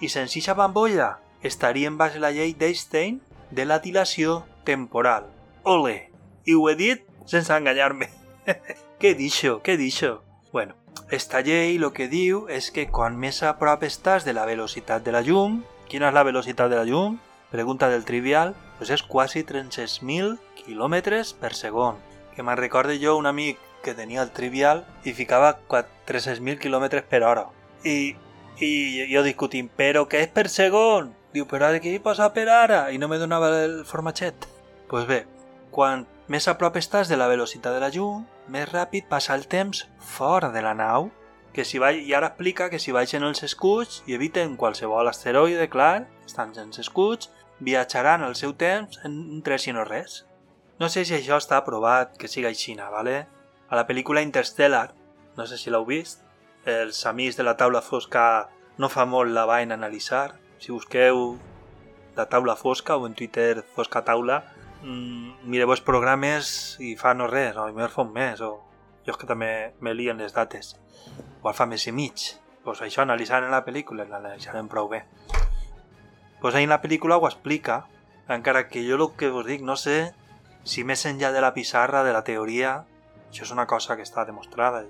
i sense aquesta bambolla estarien baix la llei d'Einstein de la dilació temporal. Ole! I ho he dit sense enganyar-me. [LAUGHS] què dixo? Què dixo? Bueno, esta llei el que diu és que quan més a prop estàs de la velocitat de la llum, quina és la velocitat de la llum? Pregunta del trivial, doncs és quasi 300.000 km per segon. Que me'n recorde jo un amic que tenia el trivial i ficava 300.000 km per hora. I, i jo discutint, però què és per segon? Diu, però ara què hi posa per ara? I no me donava el formatget. Doncs pues bé, quan més a prop estàs de la velocitat de la llum, més ràpid passa el temps fora de la nau, que si va... i ara explica que si baixen els escuts i eviten qualsevol asteroide, clar, estan sense escuts, viatjaran el seu temps en un tres i no res. No sé si això està aprovat que siga així, ¿vale? A la pel·lícula Interstellar, no sé si l'heu vist, els amics de la taula fosca no fa molt la van analitzar Si busqueu la taula fosca o en Twitter fosca taula, mm, mireu els programes i fa no res, o millor fa un mes, o jo és que també me lien les dates. O fa mes i mig. Pues això analitzant la pel·lícula, l'analitzarem prou bé. Pues ahí en la pel·lícula ho explica, encara que jo el que us dic, no sé si més enllà de la pissarra, de la teoria, això és una cosa que està demostrada.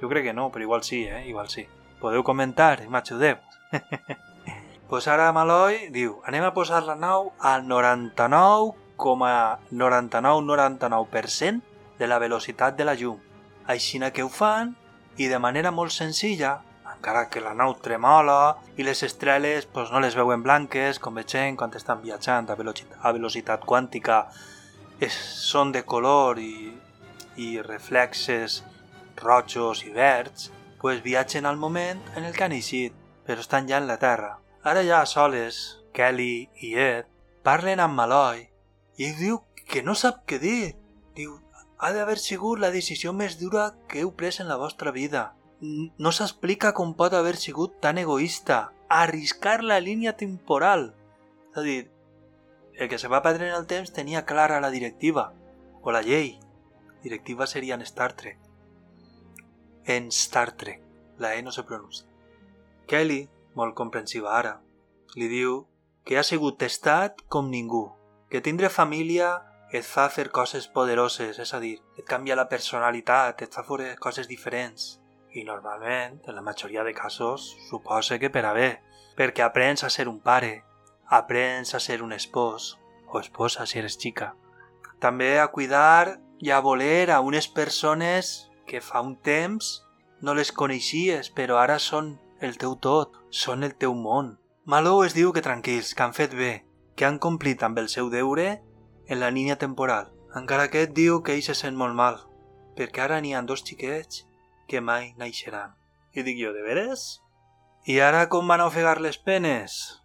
Jo crec que no, però igual sí, eh? Igual sí. Podeu comentar m'ajudeu. [LAUGHS] pues ara Maloi diu, anem a posar la nau al 99,9999% de la velocitat de la llum. Aixina que ho fan i de manera molt senzilla, encara que la nau tremola i les estrelles pues, no les veuen blanques, com veiem quan estan viatjant a velocitat, a velocitat quàntica, és, són de color i, i reflexes rojos i verds, pues viatgen al moment en el que han eixit, però estan ja en la Terra. Ara ja soles, Kelly i Ed parlen amb Maloi i ell diu que no sap què dir. Diu, ha d'haver sigut la decisió més dura que heu pres en la vostra vida. No s'explica com pot haver sigut tan egoista. Arriscar la línia temporal. És a dir, el que se va perdre en el temps tenia clara la directiva, o la llei. Directiva seria en Star Trek. En Star Trek. La E no se pronuncia. Kelly, molt comprensiva ara, li diu que ha sigut testat com ningú, que tindre família et fa fer coses poderoses, és a dir, et canvia la personalitat, et fa fer coses diferents. I normalment, en la majoria de casos, suposa que per a bé, perquè aprens a ser un pare, aprens a ser un espòs, o esposa si eres xica. També a cuidar i a voler a unes persones que fa un temps no les coneixies, però ara són el teu tot, són el teu món. Malou es diu que tranquils, que han fet bé, que han complit amb el seu deure en la línia temporal, encara que et diu que ell se sent molt mal, perquè ara n'hi ha dos xiquets que mai naixeran. I dic jo, de veres? I ara com van ofegar les penes?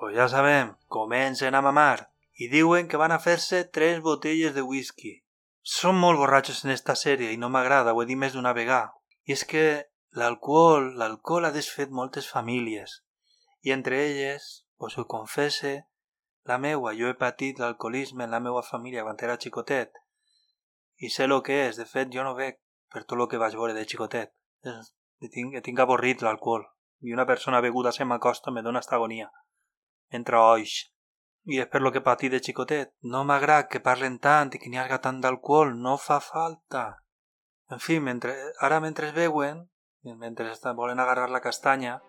Pues ja sabem, comencen a mamar i diuen que van a fer-se tres botelles de whisky. Són molt borratxos en esta sèrie i no m'agrada, ho he dit més d'una vegada. I és que l'alcohol, l'alcohol ha desfet moltes famílies. I entre elles, us ho confesse, la meua, jo he patit l'alcoholisme en la meua família quan era xicotet. I sé el que és, de fet jo no veig per tot el que vaig veure de xicotet. He tinc, he tinc avorrit l'alcohol. I una persona beguda se m'acosta me dona esta agonia. Entra oix. I és per lo que patí de xicotet. No m'agrada que parlen tant i que n'hi hagi tant d'alcohol. No fa falta. En fi, mentre, ara mentre es veuen, mentre volen agarrar la castanya,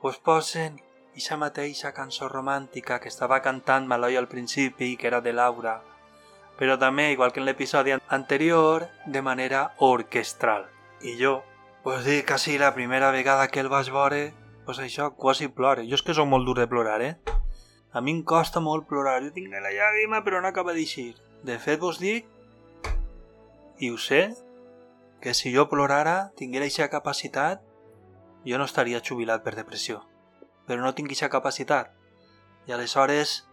pues posen ixa mateixa cançó romàntica que estava cantant Maloi al principi i que era de Laura, però també, igual que en l'episodi anterior, de manera orquestral. I jo, pues dir, quasi la primera vegada que el vaig veure, pues això, quasi plore. Jo és que sóc molt dur de plorar, eh? A mi em costa molt plorar. Jo tinc la llàgrima, però no acaba d'eixir. De fet, vos dic, i ho sé, que si jo plorara, tinguera aquesta capacitat, jo no estaria jubilat per depressió. Però no tinc aquesta capacitat. I aleshores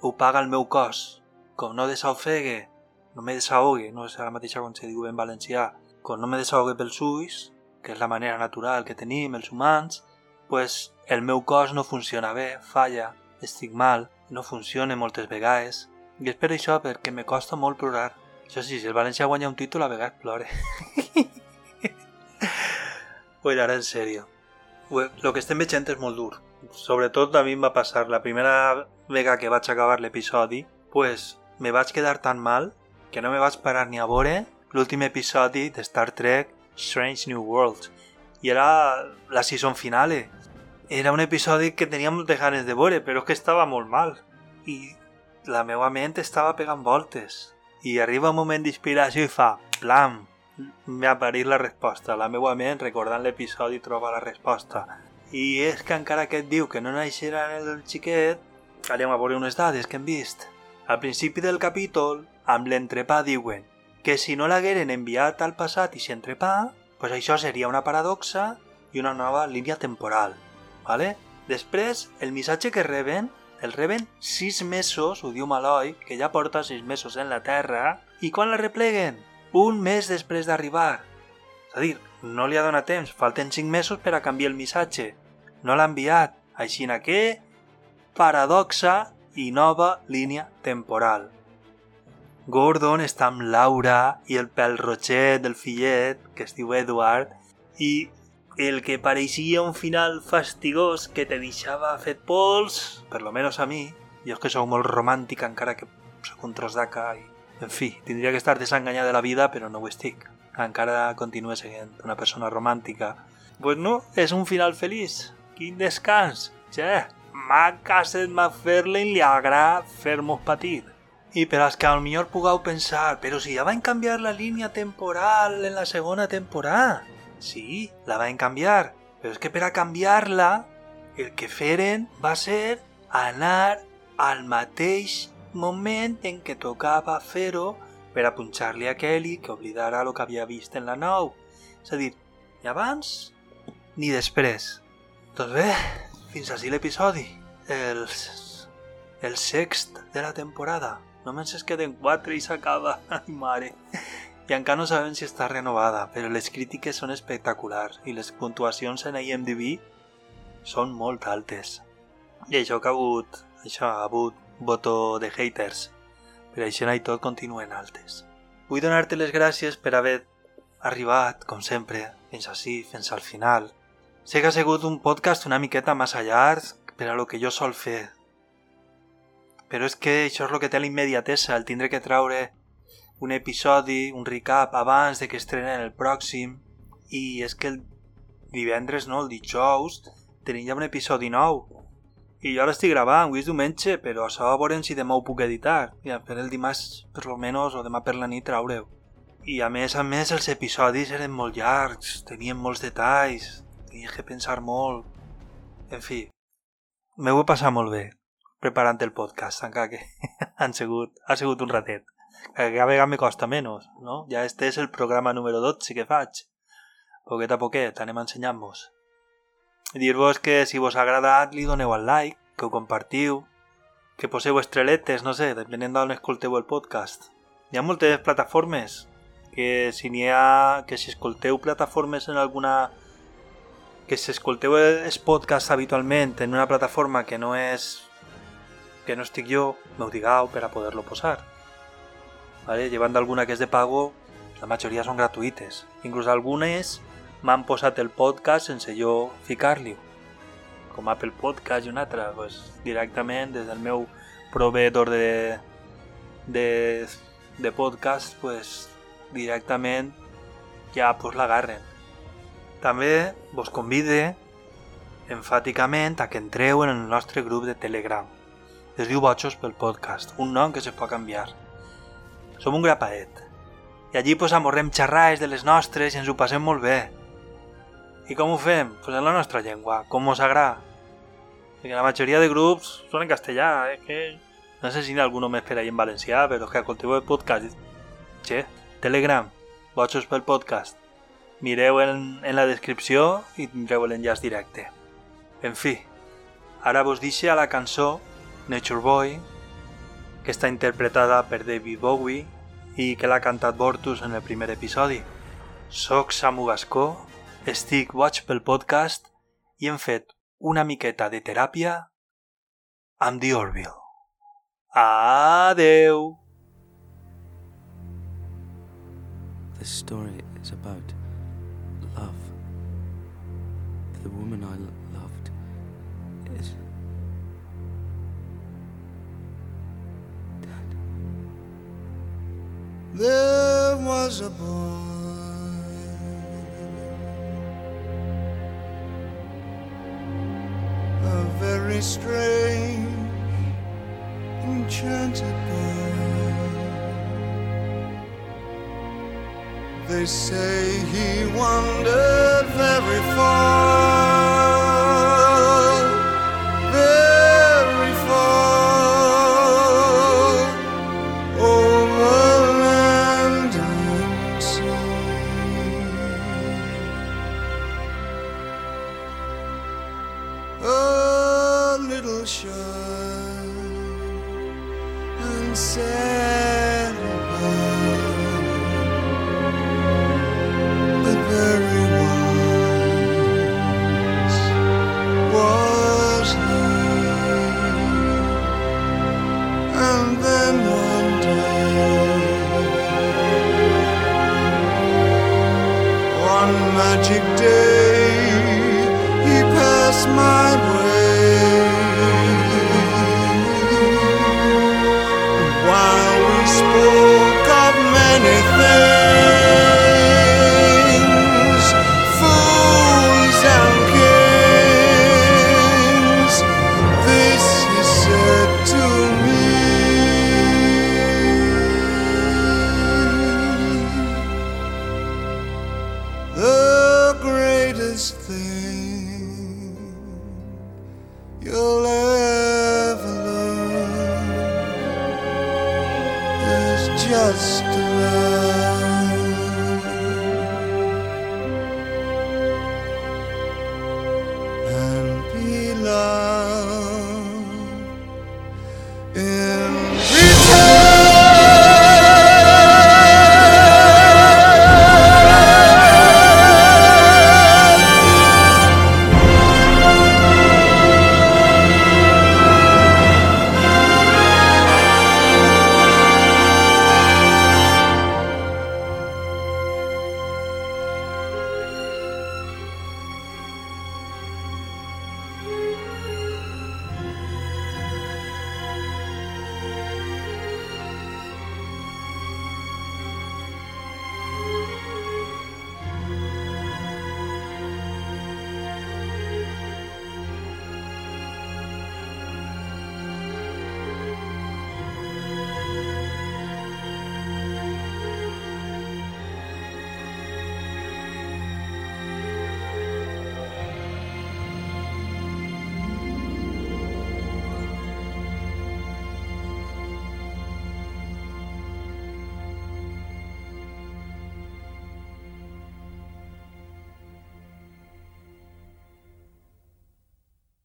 ho paga el meu cos. Com no desofegue, no me desahogue, no és la mateixa com se diu en valencià, com no me desahogue pels ulls, que és la manera natural que tenim els humans, pues el meu cos no funciona bé, falla, estic mal, no funciona moltes vegades, i és per això perquè me costa molt plorar. Això sí, si el València guanya un títol, a vegades plore. [LAUGHS] bueno, ara en sèrio. El que estem veient és molt dur. Sobretot a mi em va passar la primera vegada que vaig acabar l'episodi, pues me vaig quedar tan mal que no me vaig parar ni a veure l'últim episodi de Star Trek Strange New Worlds. I era la season finale. Era un episodi que tenia moltes ganes de veure, però és que estava molt mal. I la meva ment estava pegant voltes. I arriba un moment d'inspiració i fa plam, m'ha aparit la resposta. La meva ment, recordant l'episodi, troba la resposta. I és que encara que et diu que no naixerà el xiquet, anem a veure unes dades que hem vist. Al principi del capítol, amb l'entrepà diuen que si no l'hagueren enviat al passat i s'entrepà, pues això seria una paradoxa i una nova línia temporal. ¿Vale? Després, el missatge que reben, el reben sis mesos, ho diu Maloi, que ja porta sis mesos en la Terra, i quan la repleguen? Un mes després d'arribar. És a dir, no li ha donat temps, falten cinc mesos per a canviar el missatge. No l'ha enviat. Així que, paradoxa i nova línia temporal. Gordon està amb Laura i el pèl roget del fillet, que es diu Edward, i el que pareixia un final fastigós que te deixava fet pols, per lo menos a mi, jo és que sóc molt romàntic encara que sóc un tros d'aca i... En fi, tindria que estar desenganyat de la vida, però no ho estic. Encara continuo sent una persona romàntica. Pues no, és un final feliç. Quin descans. Che, Mac Casset McFarlane li agrada fer-nos patir. I per als que millor pugueu pensar, però si ja van canviar la línia temporal en la segona temporada. Sí, la van canviar, però és que per a canviar-la, el que feren va ser anar al mateix moment en què tocava fer-ho per a punxar-li a Kelly que oblidara el que havia vist en la nou. És a dir, ni abans ni després. Doncs bé, fins així l'episodi. El, el sext de la temporada. Només es queden quatre i s'acaba. [LAUGHS] Ai, mare i encara no sabem si està renovada, però les crítiques són espectaculars i les puntuacions en IMDb són molt altes. I això que ha hagut, això ha hagut voto de haters, però això i tot continuen altes. Vull donar-te les gràcies per haver arribat, com sempre, fins així, fins al final. Sé que ha sigut un podcast una miqueta massa llarg per a lo que jo sol fer. Però és que això és el que té la immediatesa, el tindre que traure un episodi, un recap abans de que estrenen el pròxim. I és que el divendres, no, el dijous, tenim ja un episodi nou. I jo l'estic gravant, avui és diumenge, però això a veure si demà ho puc editar. I per el dimarts, per lo menos, o demà per la nit traureu. I a més a més els episodis eren molt llargs, tenien molts detalls, tenia que pensar molt... En fi, m'ho he passat molt bé preparant el podcast, encara que [LAUGHS] han sigut, ha sigut un ratet cada vegada me costa menys, no? Ja este és el programa número 12 que faig. Poquet a poquet anem ensenyant-vos. Dir-vos que si vos ha agradat li doneu al like, que ho compartiu, que poseu estreletes, no sé, depenent d'on escolteu el podcast. Hi ha moltes plataformes que si n'hi ha... que si escolteu plataformes en alguna... que si escolteu els podcasts habitualment en una plataforma que no és... que no estic jo, m'ho digueu per a poder-lo posar ¿vale? llevando alguna que és de pago, la majoria són gratuïtes. Inclús algunes m'han posat el podcast sense jo ficar-li. Com Apple Podcast i una altra, pues, directament des del meu proveedor de, de, de podcast, pues, directament ja pues, l'agarren. També vos convide enfàticament a que entreu en el nostre grup de Telegram. Es diu Botxos pel podcast, un nom que se pot canviar. Som un grapaet. I allí pues, amorrem xerraes de les nostres i ens ho passem molt bé. I com ho fem? Pues en la nostra llengua, com mos agrada. Perquè la majoria de grups són en castellà, eh? que no sé si algú més per ahí en valencià, però que escolteu el podcast. Che, Telegram, Botxos pel podcast. Mireu en, en la descripció i tindreu l'enllaç directe. En fi, ara vos deixo a la cançó Nature Boy que està interpretada per David Bowie i que l'ha cantat Bortus en el primer episodi. Soc Samu Gascó, estic boig pel podcast i hem fet una miqueta de teràpia amb The Orville. Adeu! This story is about love. The woman I loved There was a boy a very strange, enchanted boy. They say he wandered very far,